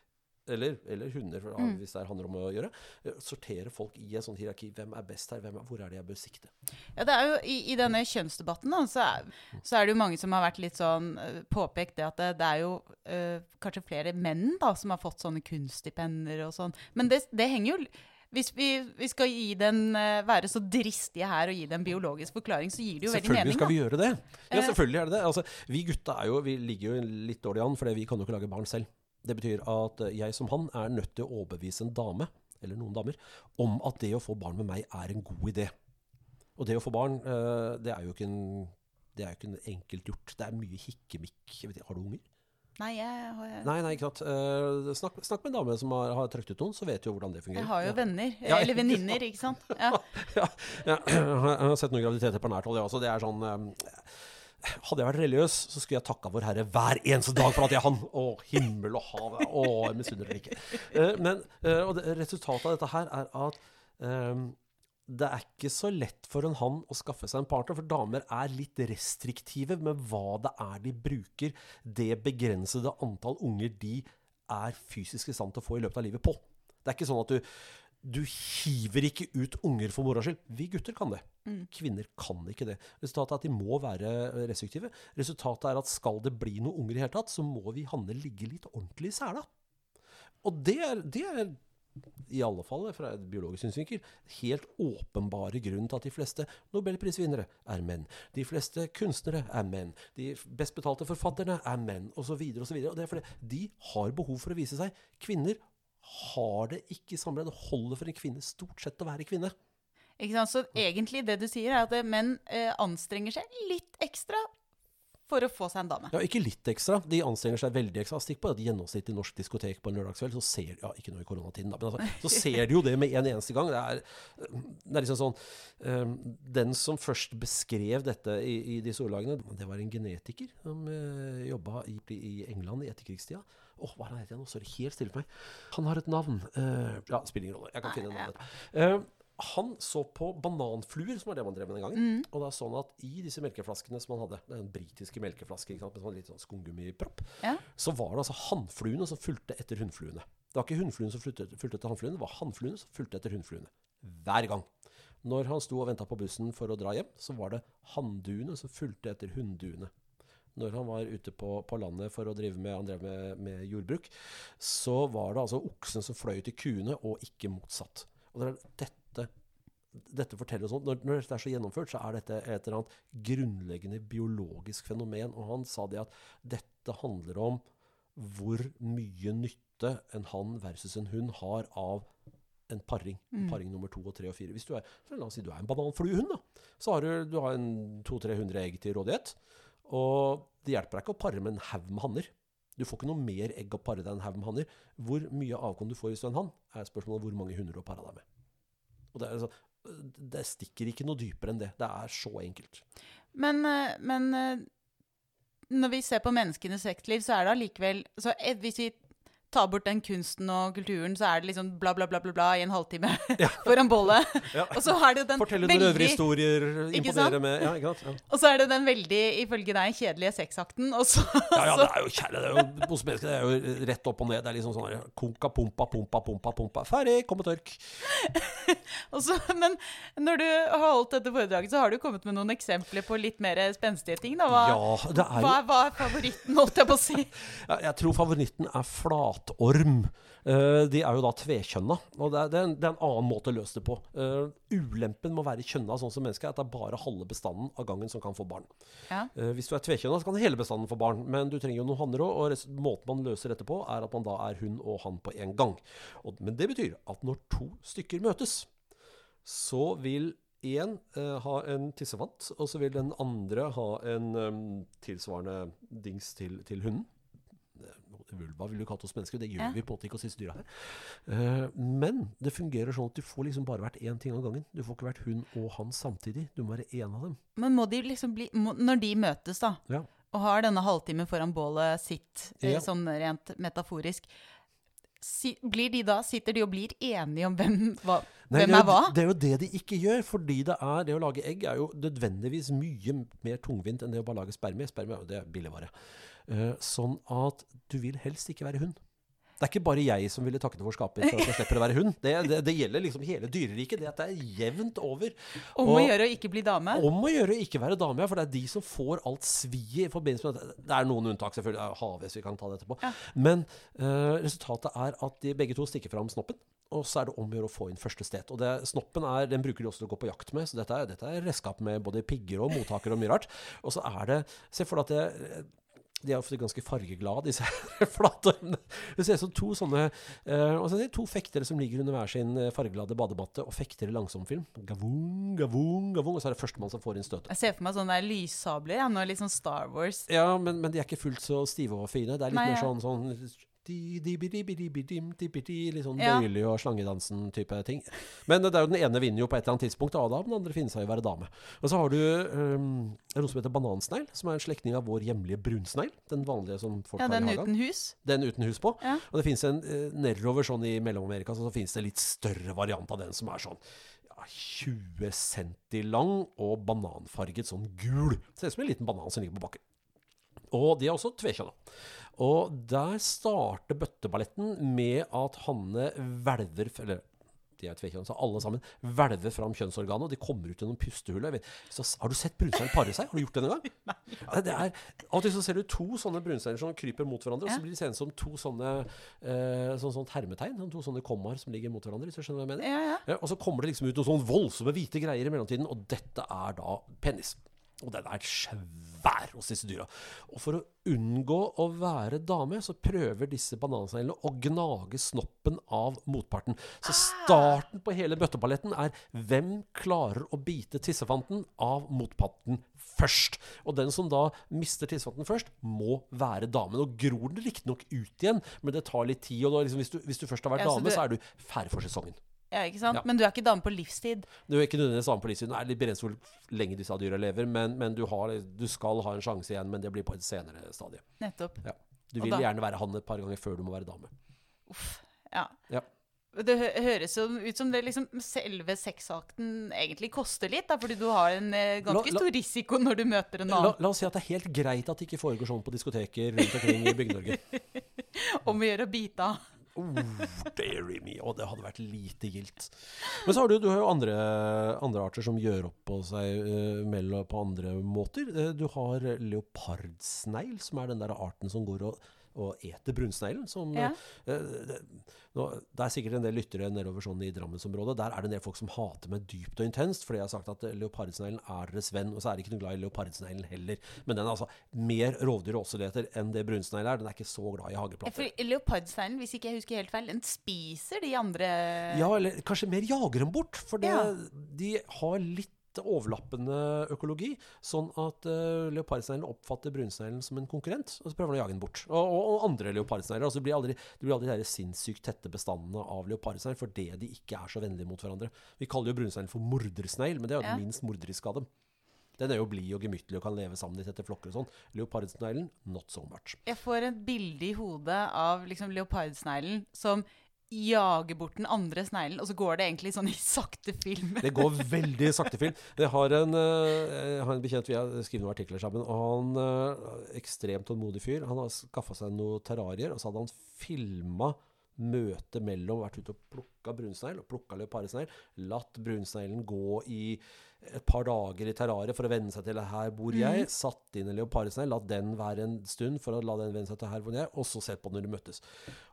eller, eller hunder, for, Mm. hvis det er handler om å gjøre. eh, Sortere folk i et sånt hierarki. Hvem er best her? Er, hvor er det jeg bør sikte? Ja, det er jo I, i denne kjønnsdebatten da, så, er, så er det jo mange som har vært litt sånn eh, påpekt det at det, det er jo øh, kanskje flere menn da som har fått sånne kunststipender og sånn. Men det, det henger jo hvis vi, vi skal den, være så dristige her og gi det en biologisk forklaring, så gir det jo veldig mening. Selvfølgelig skal vi gjøre det. Ja, selvfølgelig er det det. Altså, vi gutta jo, vi ligger jo litt dårlig an, for vi kan jo ikke lage barn selv. Det betyr at jeg som han er nødt til å overbevise en dame, eller noen damer, om at det å få barn med meg er en god idé. Og det å få barn, eh, det er jo ikke en det er jo ikke en enkelt gjort. Det er mye hikkemikk. Jeg Har du unger? Nei, jeg, har- Nei, nei, ikke sant. Eh, snakk, snakk med en dame som har, har trøkt ut noen, så vet du jo hvordan det fungerer. jeg har jo Ja. venner. Ja, eller venninner, ikke sant. Ja. ja, jeg har sett noen graviditeter på nært hold, jeg også. Det er sånn eh, Hadde jeg vært religiøs, så skulle jeg takka Vår Herre hver eneste dag for at jeg er han. Å, himmel og hav. Å, jeg misunner dere ikke. Eh, men eh, og resultatet av dette her er at um, det er ikke så lett for en han å skaffe seg en partner, for damer er litt restriktive med hva det er de bruker det begrensede antall unger de er fysisk i stand til å få i løpet av livet på. Det er ikke sånn at du, du hiver ikke ut unger for moro skyld. Vi gutter kan det. Kvinner kan ikke det. Resultatet er at de må være restriktive. Resultatet er at skal det bli noen unger i hele tatt, så må vi hanne ligge litt ordentlig i sela. Og det er, det er i alle fall fra et biologisk synsvinkel, helt åpenbare grunn til at de fleste nobelprisvinnere er menn. De fleste kunstnere er menn. De best betalte forfatterne er menn, osv. Og, så videre, og det er fordi de har behov for å vise seg. Kvinner har det ikke i grad. Det holder for en kvinne stort sett å være kvinne. Ikke sant? Så egentlig det du sier, er at eh, menn eh, anstrenger seg litt ekstra for å få seg en dame. Ja, ikke litt ekstra. De anstrenger seg veldig ekstra. Stikk på et gjennomsnittlig norsk diskotek på en lørdagskveld, så ser ja, ikke nå i koronatiden, da, men altså, så ser de jo det med en eneste gang. Det er, det er liksom sånn um, Den som først beskrev dette i, i disse ordlagene, det var en genetiker som uh, jobba i, i England i etterkrigstida. Åh, hva er han heter igjen? nå? Sorry, helt stille for meg. Han har et navn. Uh, ja, spiller ingen rolle. Jeg kan finne navnet. Uh, han så på bananfluer, som var det man drev med den gangen. Og det er sånn at i disse melkeflaskene som han hadde, den britiske melkeflaske ikke sant, med sånn litt sånn skumgummipropp, Ja. så var det altså hannfluene som fulgte etter hunnfluene. Det var ikke hunnfluene som fulgte, fulgte etter hannfluene, det var hannfluene som fulgte etter hunnfluene. Hver gang. Når han sto og venta på bussen for å dra hjem, så var det hannduene som fulgte etter hunnduene. Når han var ute på, på landet for å drive med, med, med jordbruk, så var det altså oksen som fløy til kuene, og ikke motsatt. Og det er dette dette forteller oss når, når dette er så gjennomført, så er dette et eller annet grunnleggende biologisk fenomen. Og han sa det at dette handler om hvor mye nytte en hann versus en hund har av en paring. Paring nummer to og tre og fire. Hvis du er, la oss si du er en bananfluehund, da. Så har du, du har en 200-300 egg til rådighet. Og det hjelper deg ikke å pare med en haug med hanner. Du får ikke noe mer egg å pare deg en haug med hanner. Hvor mye avkom du får hvis du er en hann, er spørsmålet hvor mange hunder du har para deg med. Og det, altså, det stikker ikke noe dypere enn det. Det er så enkelt. Men, eh, men eh, når vi ser på menneskenes vektliv, så er det allikevel så eh, Hvis vi tar bort den kunsten og kulturen, så er det liksom bla, bla, bla, bla, bla i en halvtime foran bollet. Ja. Og så er det den Fortelle noen veldig røverhistorier, Ikke imponere med ja, ikke sant? Ja. Og så er det den veldig, ifølge deg, kjedelige sexakten. Og så, Ja, ja, det er jo kjære, det er jo hos mennesker, det er jo rett opp og ned. Det er liksom sånn konka, pumpa, pumpa, pumpa, pumpa. Ferdig, kom og tørk. Og så, men når du har holdt dette foredraget, så har du kommet med noen eksempler på litt mer spenstige ting. Da. Hva, Ja, det er jo hva, hva er favoritten, holdt jeg på å si? Ja, jeg tror favoritten er flatorm. Eh, de er jo da tvekjønna, og det er, det, er en, det er en annen måte å løse det på. Eh, ulempen med å være kjønna sånn som menneske er at det er bare halve bestanden av gangen som kan få barn. Ja. Eh, hvis du er tvekjønna, så kan hele bestanden få barn, men du trenger jo noen hanner òg. Og måten man løser dette på, er at man da er hun og han på en gang. Og, men det betyr at når to stykker møtes, så vil én eh, ha en tissefant, og så vil den andre ha en um, tilsvarende dings til, til hunden. Vulva vil du kalt oss mennesker, det gjør Ja. vi på en måte ikke hos disse dyra her. Eh, men det fungerer sånn at du får liksom bare vært én ting av gangen. Du får ikke vært hun og han samtidig. Du må være én av dem. Men må de liksom bli må, Når de møtes, da, Ja. og har denne halvtimen foran bålet sitt, eh, Ja. sånn rent metaforisk si, blir de da, sitter de og blir enige om hvem, hva, Nei, hvem er er hva? det er jo det de ikke gjør. Fordi det er det å lage egg er jo nødvendigvis mye mer tungvint enn det å bare lage spermie. Spermie er jo- det billigvare. Eh, sånn at du vil helst ikke være hund. Det er ikke bare jeg som ville takket vår skaper for at jeg slipper å være hund. Det, det, det gjelder liksom hele dyreriket. Det at det er jevnt over. Om å gjøre å ikke bli dame? Om å gjøre å ikke være dame, ja, for det er de som får alt sviet i forbindelse med dette. Det er noen unntak, selvfølgelig. Haves vi kan ta det etterpå. Ja. Men uh, resultatet er at de begge to stikker fram snoppen. Og så er det om å gjøre å få inn første sted. Og det, snoppen er, den bruker de også til å gå på jakt med, så dette er, dette er redskap med både pigger og mottakere og mye rart. Og så er det Se for deg at det de er ofte ganske fargeglade, disse flatormene. Det ser ut som to sånne uh, jeg si, To fektere som ligger under hver sin eh, fargeglade badebatte og fekter i langsomfilm. Gavung, gavung, gavung. Og så er det førstemann som får inn støtet. Jeg ser for meg sånne lyssabler. Ja, nå litt sånn Star Wars. Ja, men, men de er ikke fullt så stive og fine. Det er litt Nei, mer sånn, sånn Litt sånn Ja. bøyelig og slangedansen-type ting. Men det er jo den ene vinner jo på et eller annet tidspunkt, Adam, da den andre finner seg å være dame. Og så har du um, noe som heter banansnegl, som er en slektning av vår hjemlige brunsnegl. Den vanlige som folk Ja, har den i hagen. uten hus. Den uten hus på. Ja. Og det finnes en eh, nedover sånn i Mellom-Amerika, så, så finnes det litt større variant av den som er sånn 20 centi lang og bananfarget sånn gul. Ser ut som en liten banan som ligger på bakken. Og de er også tvekjønna. Og der starter bøtteballetten med at Hanne hvelver Eller de er tvekjønna, så alle sammen hvelver fram kjønnsorganet, og de kommer ut gjennom pustehullet. Jeg Så, har du sett brunsnegl pare seg? Har du gjort det en gang? Er, av og til så ser du to sånne brunsteiner som kryper mot hverandre, og så blir de seende som to sånne eh, sånn, sånt hermetegn. Sånn, to sånne kommaer som ligger mot hverandre, hvis du skjønner hva jeg mener. Ja, ja. Ja, og så kommer det liksom ut noen sånn voldsomme hvite greier i mellomtiden, og dette er da penis. Og den er svær hos disse dyra. Og for å unngå å være dame, så prøver disse bananseglene å gnage snoppen av motparten. Så starten på hele bøtteballetten er hvem klarer å bite tissefanten av motparten først. Og den som da mister tissefanten først, må være dame. Og gror den riktignok ut igjen, men det tar litt tid. Og da liksom, hvis, du, hvis du først har vært dame, du- så er du ferdig for sesongen. Ja, ikke sant? Ja. Men du er ikke dame på livstid. Du er ikke nødvendigvis dame på livstid. Det er litt begrenset hvor lenge disse dyra lever, men, men du, har, du skal ha en sjanse igjen, men det blir på et senere stadie. Nettopp. Ja. Du vil gjerne være han et par ganger før du må være dame. Ja. Ja. Det hø høres jo ut som det liksom selve sexakten egentlig koster litt, da, fordi du har en eh, ganske La- la- stor risiko når du møter en La, annen. la oss si at det er helt greit at det ikke foregår sånn på diskoteker rundt omkring i Bygde-Norge. Om å gjøre å bite av. Oh, bury me. Og det hadde vært lite gildt. Men så har du, du har jo andre, andre arter som gjør opp på seg eh, mellom, på andre måter. Eh, du har leopardsnegl, som er den der arten som går og, og eter brunsneglen. Som, Ja. eh, det, nå, det er sikkert en del lyttere nedover sånn i Drammensområdet. Der er det en del folk som hater meg dypt og intenst, fordi jeg har sagt at eh, leopardsneglen er deres venn. Og så er de ikke noe glad i leopardsneglen heller. Men den er altså mer rovdyr og åseleter enn det brunsneglen er. Den er ikke så glad i hageplater. Leopardsneglen, hvis ikke jeg husker helt feil, den spiser de andre Ja, eller kanskje mer jager dem bort. For det, Ja. de har litt overlappende økologi, sånn at uh, leopardsneglen oppfatter brunsneglen som en konkurrent, og så prøver den å jage den bort. Og, og, og andre leopardsnegler. Altså, det blir aldri, det blir aldri de sinnssykt tette bestandene av leopardsnegl fordi de ikke er så vennlige mot hverandre. Vi kaller jo brunsneglen for mordersnegl, men det er jo Ja. den minst morderiske av dem. Den er jo blid og gemyttlig og kan leve sammen i tette flokker og sånn. Leopardsneglen, not so much. Jeg får et bilde i hodet av liksom leopardsneglen som jager bort den andre sneglen, og så går det egentlig sånn i sakte film. Det går veldig sakte film. Jeg har en, eh, jeg har en bekjent vi har skrevet noen artikler sammen, og han eh, ekstremt tålmodig fyr. Han har skaffa seg noen terrarier, og så hadde han filma møtet mellom Vært ute og plukka brunsnegl og plukka leopardsnegl. Latt brunsneglen gå i et par dager i terrariet for å venne seg til her bor jeg. Satt inn en leopardsnegl, la den være en stund for å la den venne seg til her hvor jeg og så sett på den når de møttes.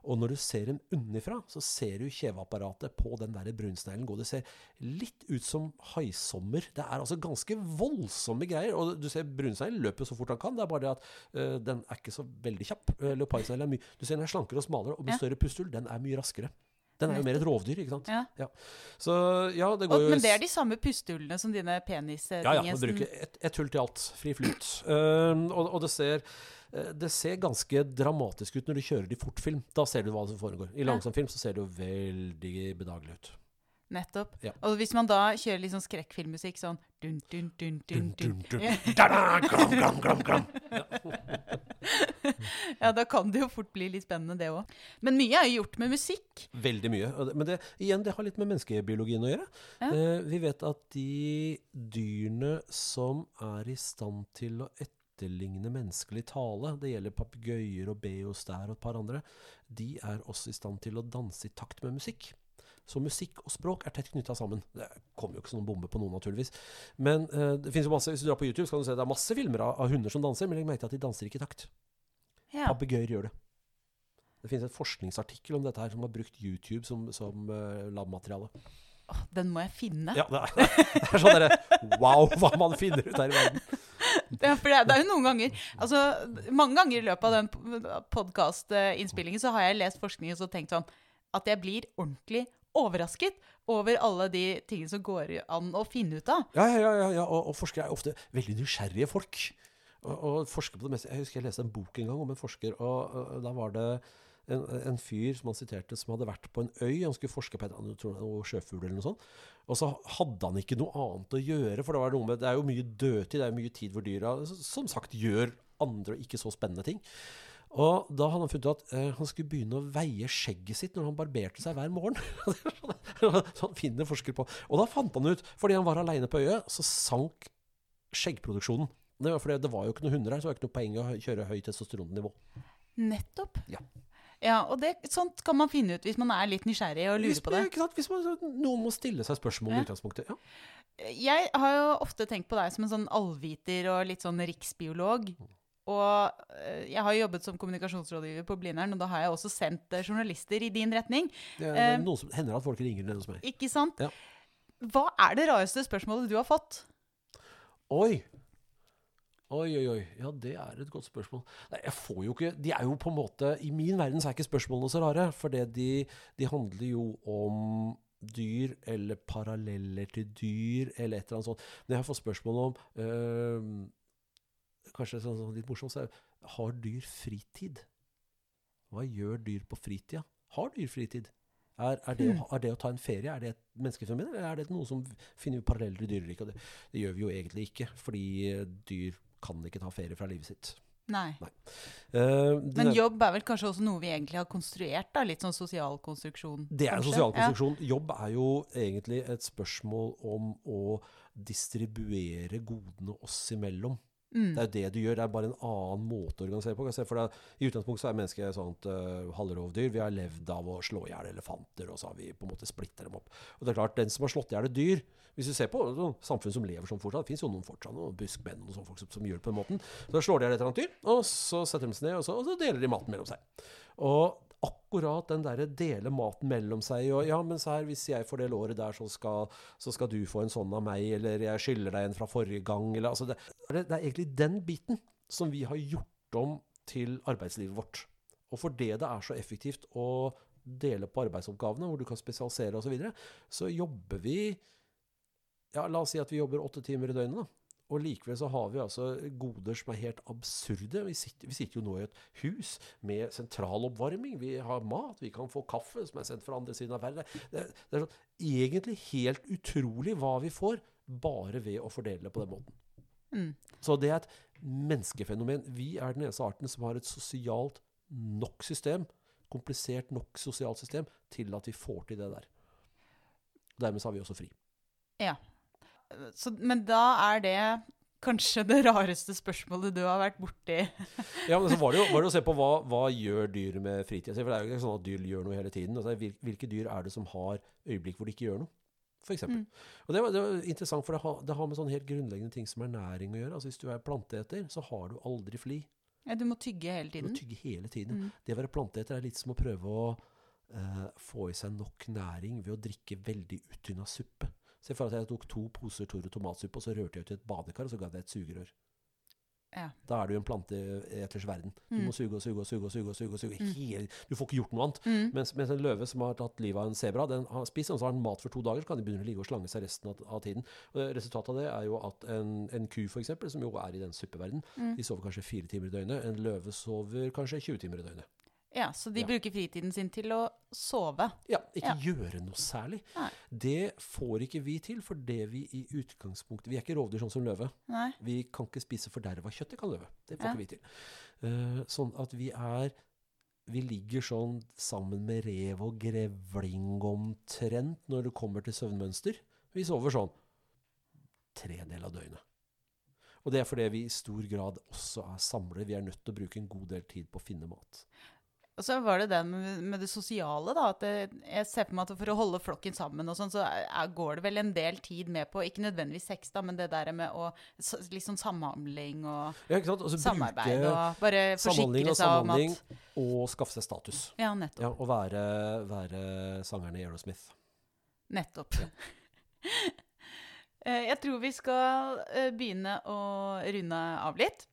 Og når du ser dem unnifra, så ser du kjeveapparatet på den der brunsneglen gå. Det ser litt ut som haisommer. Det er altså ganske voldsomme greier. Og du ser brunsneglen løper så fort han kan. Det er bare det at øh, den er ikke så veldig kjapp. Uh, Leopardsneglen er mye Du ser den er slankere og smalere, og med større pustehull. Den er mye raskere. Den er jo mer et rovdyr, ikke sant. Ja. Så ja, det går Og, jo men det er de samme pustehullene som dine penistinger ja, ja, man bruker ett et hull til alt. Fri flyt. Um, og, og det ser eh, det ser ganske dramatisk ut når du kjører det i fortfilm. Da ser du hva som foregår. I Ja. langsom film så ser det jo veldig bedagelig ut. Nettopp. Ja. Og hvis man da kjører litt sånn skrekkfilmmusikk sånn dun, dun, dun, dun, Dun, dun, dun. dun. Ja. Ja. Ja, da kan det jo fort bli litt spennende, det òg. Men mye er jo gjort med musikk. Veldig mye. Men det, igjen, det har litt med menneskebiologien å gjøre. Ja. Eh, vi vet at de dyrene som er i stand til å etterligne menneskelig tale, det gjelder papegøyer og beostær og et par andre, de er også i stand til å danse i takt med musikk. Så musikk og språk er tett knytta sammen. Det kommer jo ikke som noen bombe på noen, naturligvis. Men eh, det finnes jo masse, hvis du drar på YouTube, så kan du se det er masse filmer av, av hunder som danser, men legg merke til at de danser ikke i takt. Ja. Papegøyer gjør det. Det finnes en forskningsartikkel om dette her som har brukt YouTube som, som uh, labmateriale. Åh, den må jeg finne. Ja, det er, det er sånn derre Wow, hva man finner ut her i verden. Ja, for det, det er jo noen ganger Altså, Mange ganger i løpet av den podkastinnspillingen så har jeg lest forskning og så tenkt sånn at jeg blir ordentlig overrasket over alle de tingene som går an å finne ut av. Ja, ja, ja, ja. Og, og forskere er ofte veldig nysgjerrige folk. Og, og på det meste. Jeg husker jeg leste en bok en gang om en forsker, og, og da var det en, en fyr som han siterte, som hadde vært på en øy. Han skulle forske på en sjøfugl eller noe sånt. Og så hadde han ikke noe annet å gjøre, for det, var noe med, det er jo mye dødtid, det er jo mye tid hvor dyra som sagt gjør andre og ikke så spennende ting. Og da hadde han funnet ut at eh, han skulle begynne å veie skjegget sitt når han barberte seg hver morgen. så han finner forsker på. Og da fant han ut, fordi han var aleine på øya, så sank skjeggproduksjonen. Det var fordi det var jo ikke noen hunder her, så det var ikke noe poeng å kjøre høyt testosteronnivå. Nettopp. Ja. Ja, og det, sånt kan man finne ut hvis man er litt nysgjerrig og lurer på det. ikke sant? Hvis man, noen må stille seg spørsmål Ja. i utgangspunktet. Ja. Jeg har jo ofte tenkt på deg som en sånn allviter og litt sånn riksbiolog. Og eh, jeg har jo jobbet som kommunikasjonsrådgiver på Blindern, og da har jeg også sendt eh, journalister i din retning. Det, det Eh, er noen som, hender at folk ringer ned hos meg. Ikke sant? Ja. Hva er det rareste spørsmålet du har fått? Oi! Oi, oi, oi. Ja, det er et godt spørsmål. Nei, jeg får jo ikke De er jo på en måte I min verden så er ikke spørsmålene så rare, for det de, de handler jo om dyr eller paralleller til dyr eller et eller annet sånt. Når jeg har fått spørsmål om øh, Kanskje sånn, sånn litt morsomt, så er Har dyr fritid? Hva gjør dyr på fritida? Har dyr fritid? Er, er, det å, er det å ta en ferie er det et menneskefenomen, eller er det noe som finner vi paralleller i dyreriket? Det, det gjør vi jo egentlig ikke, fordi dyr kan ikke ta ferie fra livet sitt. Nei. Eh, det, Men jobb er vel kanskje også noe vi egentlig har konstruert? da, Litt sånn sosial konstruksjon? det er en sosial konstruksjon. Jobb er jo egentlig et spørsmål om å distribuere godene oss imellom. Mm. Det er jo det du gjør, det er bare en annen måte å organisere på. For det, I utgangspunktet så er mennesket et sånt uh, halvrovdyr. Vi har levd av å slå i hjel elefanter, og så har vi på en måte splitter dem opp. Og det er klart, den som har slått i hjel et dyr Hvis du ser på sånn, samfunn som lever sånn fortsatt, det fins jo noen fortsatt, noen buskmenn og sånne folk som, som gjør det på den måten. Så slår de i hjel et eller annet dyr, og så setter de seg ned, og så, og så deler de maten mellom seg. Og akkurat den derre dele maten mellom seg og Ja, men her, hvis jeg får det låret der, så skal, så skal du få en sånn av meg, eller jeg skylder deg en fra forrige gang, eller altså det, det er egentlig den biten som vi har gjort om til arbeidslivet vårt. Og fordi det er så effektivt å dele på arbeidsoppgavene, hvor du kan spesialisere osv., så, videre, så jobber vi ja, La oss si at vi jobber åtte timer i døgnet, da. Og likevel så har vi altså goder som er helt absurde. Vi sitter, vi sitter jo nå i et hus med sentral oppvarming. Vi har mat, vi kan få kaffe som er sendt fra andre siden av verden. Det, det er sånn, egentlig helt utrolig hva vi får, bare ved å fordele på den måten. Mm. Så det er et menneskefenomen. Vi er den eneste arten som har et sosialt nok system, komplisert nok sosialt system, til at vi får til det der. Dermed så har vi også fri. Ja. Så, men da er det kanskje det rareste spørsmålet du har vært borti. Ja, men så var det jo, var det å se på hva, hva gjør dyr med fritida si. For det er jo ikke sånn at dyr gjør noe hele tiden. Altså, hvilke dyr er det som har øyeblikk hvor de ikke gjør noe? For eksempel. Mm. Og det var, det var interessant, for det har, det har med sånne helt grunnleggende ting som er næring å gjøre. Altså Hvis du er planteeter, så har du aldri fli. Ja, du må tygge hele Du må tiden. tygge hele tiden. Mm. Det å være planteeter er litt som å prøve å eh, få i seg nok næring ved å drikke veldig uttynna suppe. Se for deg at jeg tok to poser Toro tomatsuppe, og så rørte jeg ut i et badekar, og så ga jeg det et sugerør. Ja. Da er du i en planteeters verden. Du Mm. må suge og suge og suge og suge. og suge, og suge. Mm. Du får ikke gjort noe annet. Mm. Mens, mens en løve som har tatt livet av en sebra, den har spist, og så har den mat for to dager, så kan de begynne å ligge og slange seg resten av, av tiden. Og Resultatet av det er jo at en, en ku, eksempel, som jo er i den suppeverden, Mm. de sover kanskje fire timer i døgnet. En løve sover kanskje 20 timer i døgnet. Ja, Så de Ja. bruker fritiden sin til å sove. Ja, ikke Ja. gjøre noe særlig. Nei. Det får ikke vi til, for det vi i utgangspunktet Vi er ikke rovdyr sånn som løve. Nei. Vi kan ikke spise forderva kjøtt, det kan løve. Det får Ja. ikke vi til. Uh, sånn at vi er Vi ligger sånn sammen med rev og grevling omtrent når det kommer til søvnmønster. Vi sover sånn tredel av døgnet. Og det er fordi vi i stor grad også er samlere. Vi er nødt til å bruke en god del tid på å finne mat. Og så var det det med, det sosiale, da. At det, jeg ser for meg at for å holde flokken sammen og sånn, så er, går det vel en del tid med på Ikke nødvendigvis sex, da, men det der med å sånn samhandling og Ja? Altså, samarbeid og bare forsikre seg om at og skaffe seg status. Ja, nettopp. Ja, og være, være sangerne i Aerosmith. Nettopp. Ja. Jeg tror vi skal eh, begynne å runde av litt.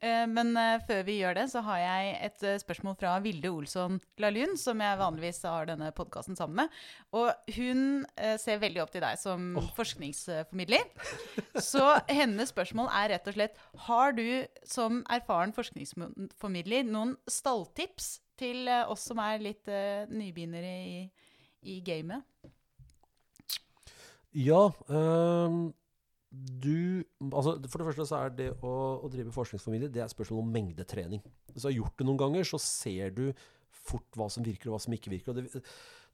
Eh, Men eh, før vi gjør det, så har jeg et eh, spørsmål fra Vilde Olsson Lahlun, som jeg vanligvis har denne podkasten sammen med. Og hun ser veldig opp til deg som forskningsformidler. Så hennes spørsmål er rett og slett Har du som erfaren forskningsformidler noen stalltips til oss som er litt uh, nybegynnere i, i gamet? Ja, øhm, du Altså, for det første så er det å, å drive forskningsfamilie Det er spørsmål om mengdetrening. Hvis du har gjort det noen ganger, så ser du fort hva som virker, og hva som ikke virker. Det,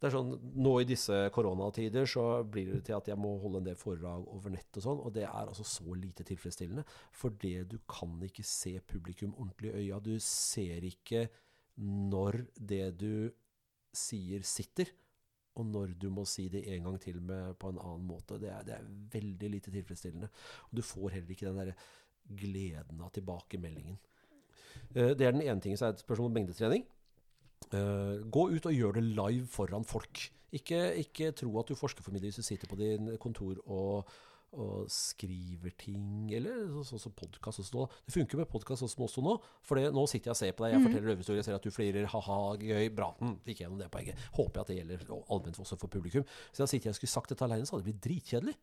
det er sånn, Nå i disse koronatider så blir det til at jeg må holde en del foredrag over nett og sånn, og det er altså så lite tilfredsstillende. For det du kan ikke se publikum ordentlig i øya. Du ser ikke når det du sier, sitter og når du må si det en gang til med, på en annen måte. Det er, det er veldig lite tilfredsstillende. Og du får heller ikke den der gleden av tilbakemeldingen. Eh, Det er den ene tingen, så er et spørsmål om mengdetrening. Eh, gå ut og gjør det live foran folk. Ikke, ikke tro at du forskerformidler hvis du sitter på din kontor og, og skriver ting, eller sånn som podkast også nå. Det funker med podkast også nå. For det, nå sitter jeg og ser på deg, jeg forteller røverhistorier, jeg ser at du flirer, ha-ha, gøy, bra. Hm, gikk gjennom det poenget. Håper jeg at det gjelder allment også for publikum. Så da sitter jeg og skulle sagt dette alene, så hadde det blitt dritkjedelig.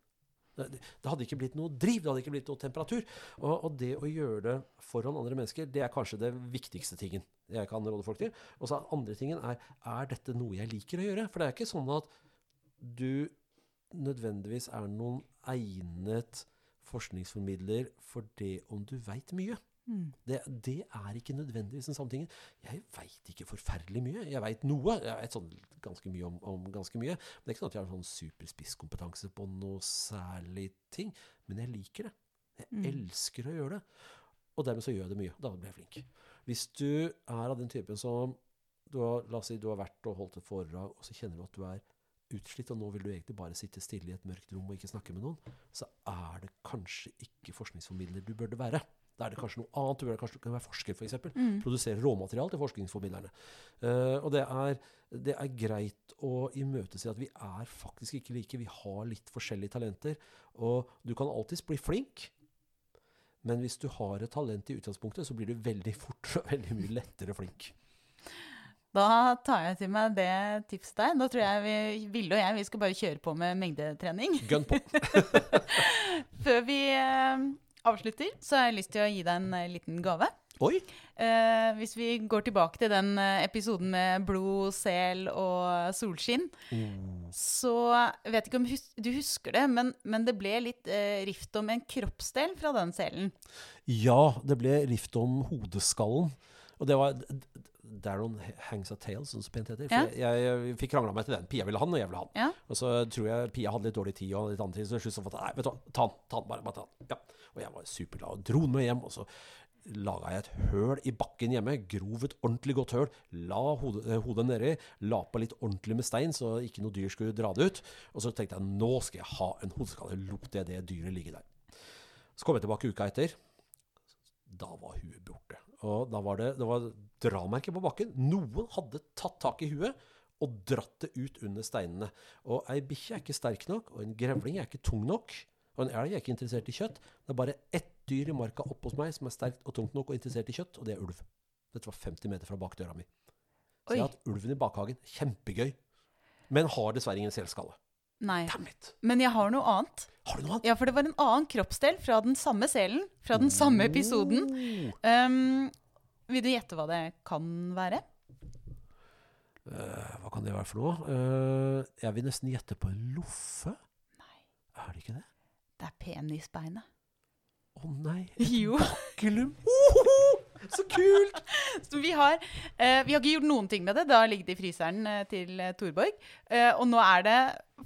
Det, det hadde ikke blitt noe driv, det hadde ikke blitt noe temperatur. Og, og det å gjøre det foran andre mennesker, det er kanskje det viktigste tingen jeg kan råde folk til. Og så andre tingen er, er dette noe jeg liker å gjøre? For det er ikke sånn at du nødvendigvis er noen egnet forskningsformidler for det om du veit mye. Det, det er ikke nødvendigvis den samme tingen. Jeg veit ikke forferdelig mye. Jeg veit noe. Jeg vet sånn ganske mye om, om ganske mye. Men det er ikke sånn at jeg har sånn superspisskompetanse på noe særlig ting. Men jeg liker det. Jeg elsker å gjøre det. Og dermed så gjør jeg det mye. Da blir jeg flink. Hvis du er av den typen som du har, La oss si du har vært og holdt et foredrag, og så kjenner du at du er utslitt, og nå vil du egentlig bare sitte stille i et mørkt rom og ikke snakke med noen, så er det kanskje ikke forskningsformidler du burde være. Da er det kanskje noe annet. Du burde kanskje kan være forsker, f.eks. Mm. Produsere råmateriale til forskningsformidlerne. Uh, og det er, det er greit å imøtese at vi er faktisk ikke like. Vi har litt forskjellige talenter. Og du kan alltids bli flink. Men hvis du har et talent i utgangspunktet, så blir du veldig fort og veldig mye lettere flink. Da tar jeg til meg det tipset der. Da tror jeg vi, Vilde og jeg vi skal bare kjøre på med mengdetrening. Gun på. Før vi eh, avslutter, så har jeg lyst til å gi deg en eh, liten gave. Oi! Eh, hvis vi går tilbake til den eh, episoden med blod, sel og solskinn, så vet ikke om hus du husker det, men, men det ble litt eh, rift om en kroppsdel fra den selen. Ja, det ble rift om hodeskallen. Og det var Daron hangs a tail, som så pent heter. For Ja. jeg, jeg fikk krangla meg til den. Pia ville han, og jeg ville han. Ja. Og så tror jeg Pia hadde litt dårlig tid og litt andre ting, så til slutt så fant jeg Nei, vet du hva, ta han, Ta han, bare, bare ta han. Ja. Og jeg var superglad og dro med hjem. Og så laga jeg et høl i bakken hjemme. Grov et ordentlig godt høl. La hodet, eh, hodet nedi. La på litt ordentlig med stein, så ikke noe dyr skulle dra det ut. Og så tenkte jeg nå skal jeg ha en hodeskalle. Lot jeg det dyret ligge der. Så kom jeg tilbake uka etter. Da var huet borte. Og da var det, det var dramerker på bakken. Noen hadde tatt tak i huet og dratt det ut under steinene. Og ei bikkje er ikke sterk nok, og en grevling er ikke tung nok. Og en elg er ikke interessert i kjøtt. Det er bare ett dyr i marka oppe hos meg som er sterkt og tungt nok og interessert i kjøtt, og det er ulv. Dette var 50 meter fra bakdøra mi. Så Oi. jeg har hatt ulven i bakhagen. Kjempegøy. Men har dessverre ingen selskalle. Nei. Men jeg har noe annet. Har du noe annet? Ja, for det var en annen kroppsdel fra den samme selen, fra den samme episoden. Um, vil du gjette hva det kan være? Uh, hva kan det være for noe? Uh, jeg vil nesten gjette på en loffe. Nei, Er det ikke det? det er penisbeinet. Å nei, Jo. bakkelum. Så kult! Så vi har, uh, vi har ikke gjort noen ting med det. Det har ligget i fryseren til Torborg. Og nå er det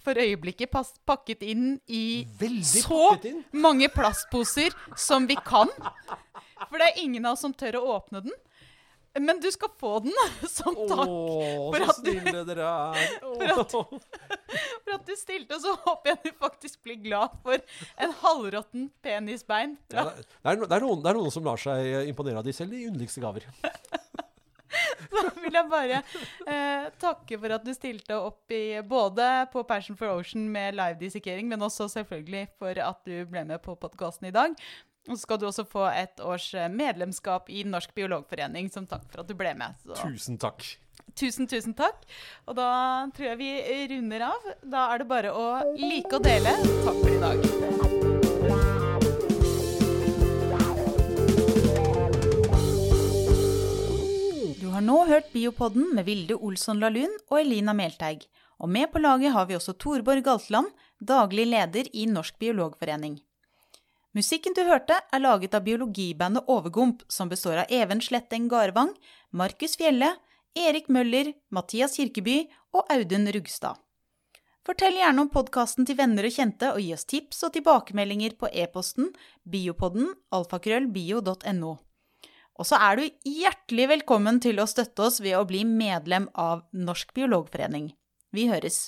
for øyeblikket pakket inn i Veldig så inn. mange plastposer som vi kan. For det er ingen av oss som tør å åpne den. Men du skal få den som takk Åh, for at du- dere er. for for at du stilte. Og så håper jeg du faktisk blir glad for en halvråtten penisbein. Ja, det, er, det, er noen, det er noen som lar seg eh, imponere av de selv, de underligste gaver. Så vil jeg bare eh, takke for at du stilte opp i både på Passion for Ocean med live dissekering, men også selvfølgelig for at du ble med på podkasten i dag. Og så skal du også få et års eh, medlemskap i Norsk biologforening som takk for at du ble med. Så Tusen takk. tusen, tusen takk. Og da tror jeg vi runder av. Da er det bare å like og dele. Takk for i dag. Du har nå hørt Biopodden med Vilde Olsson Lahlund og Elina Melteig. Og med på laget har vi også Torborg Galtland, daglig leder i Norsk biologforening. Musikken du hørte, er laget av biologibandet Overgump, som består av Even Sletteng Garvang, Markus Fjelle, Erik Møller, Mathias Kirkeby og Audun Rugstad. Fortell gjerne om podkasten til venner og kjente, og gi oss tips og tilbakemeldinger på e-posten biopodden alfakrøllbio.no. Og så er du hjertelig velkommen til å støtte oss ved å bli medlem av Norsk biologforening. Vi høres.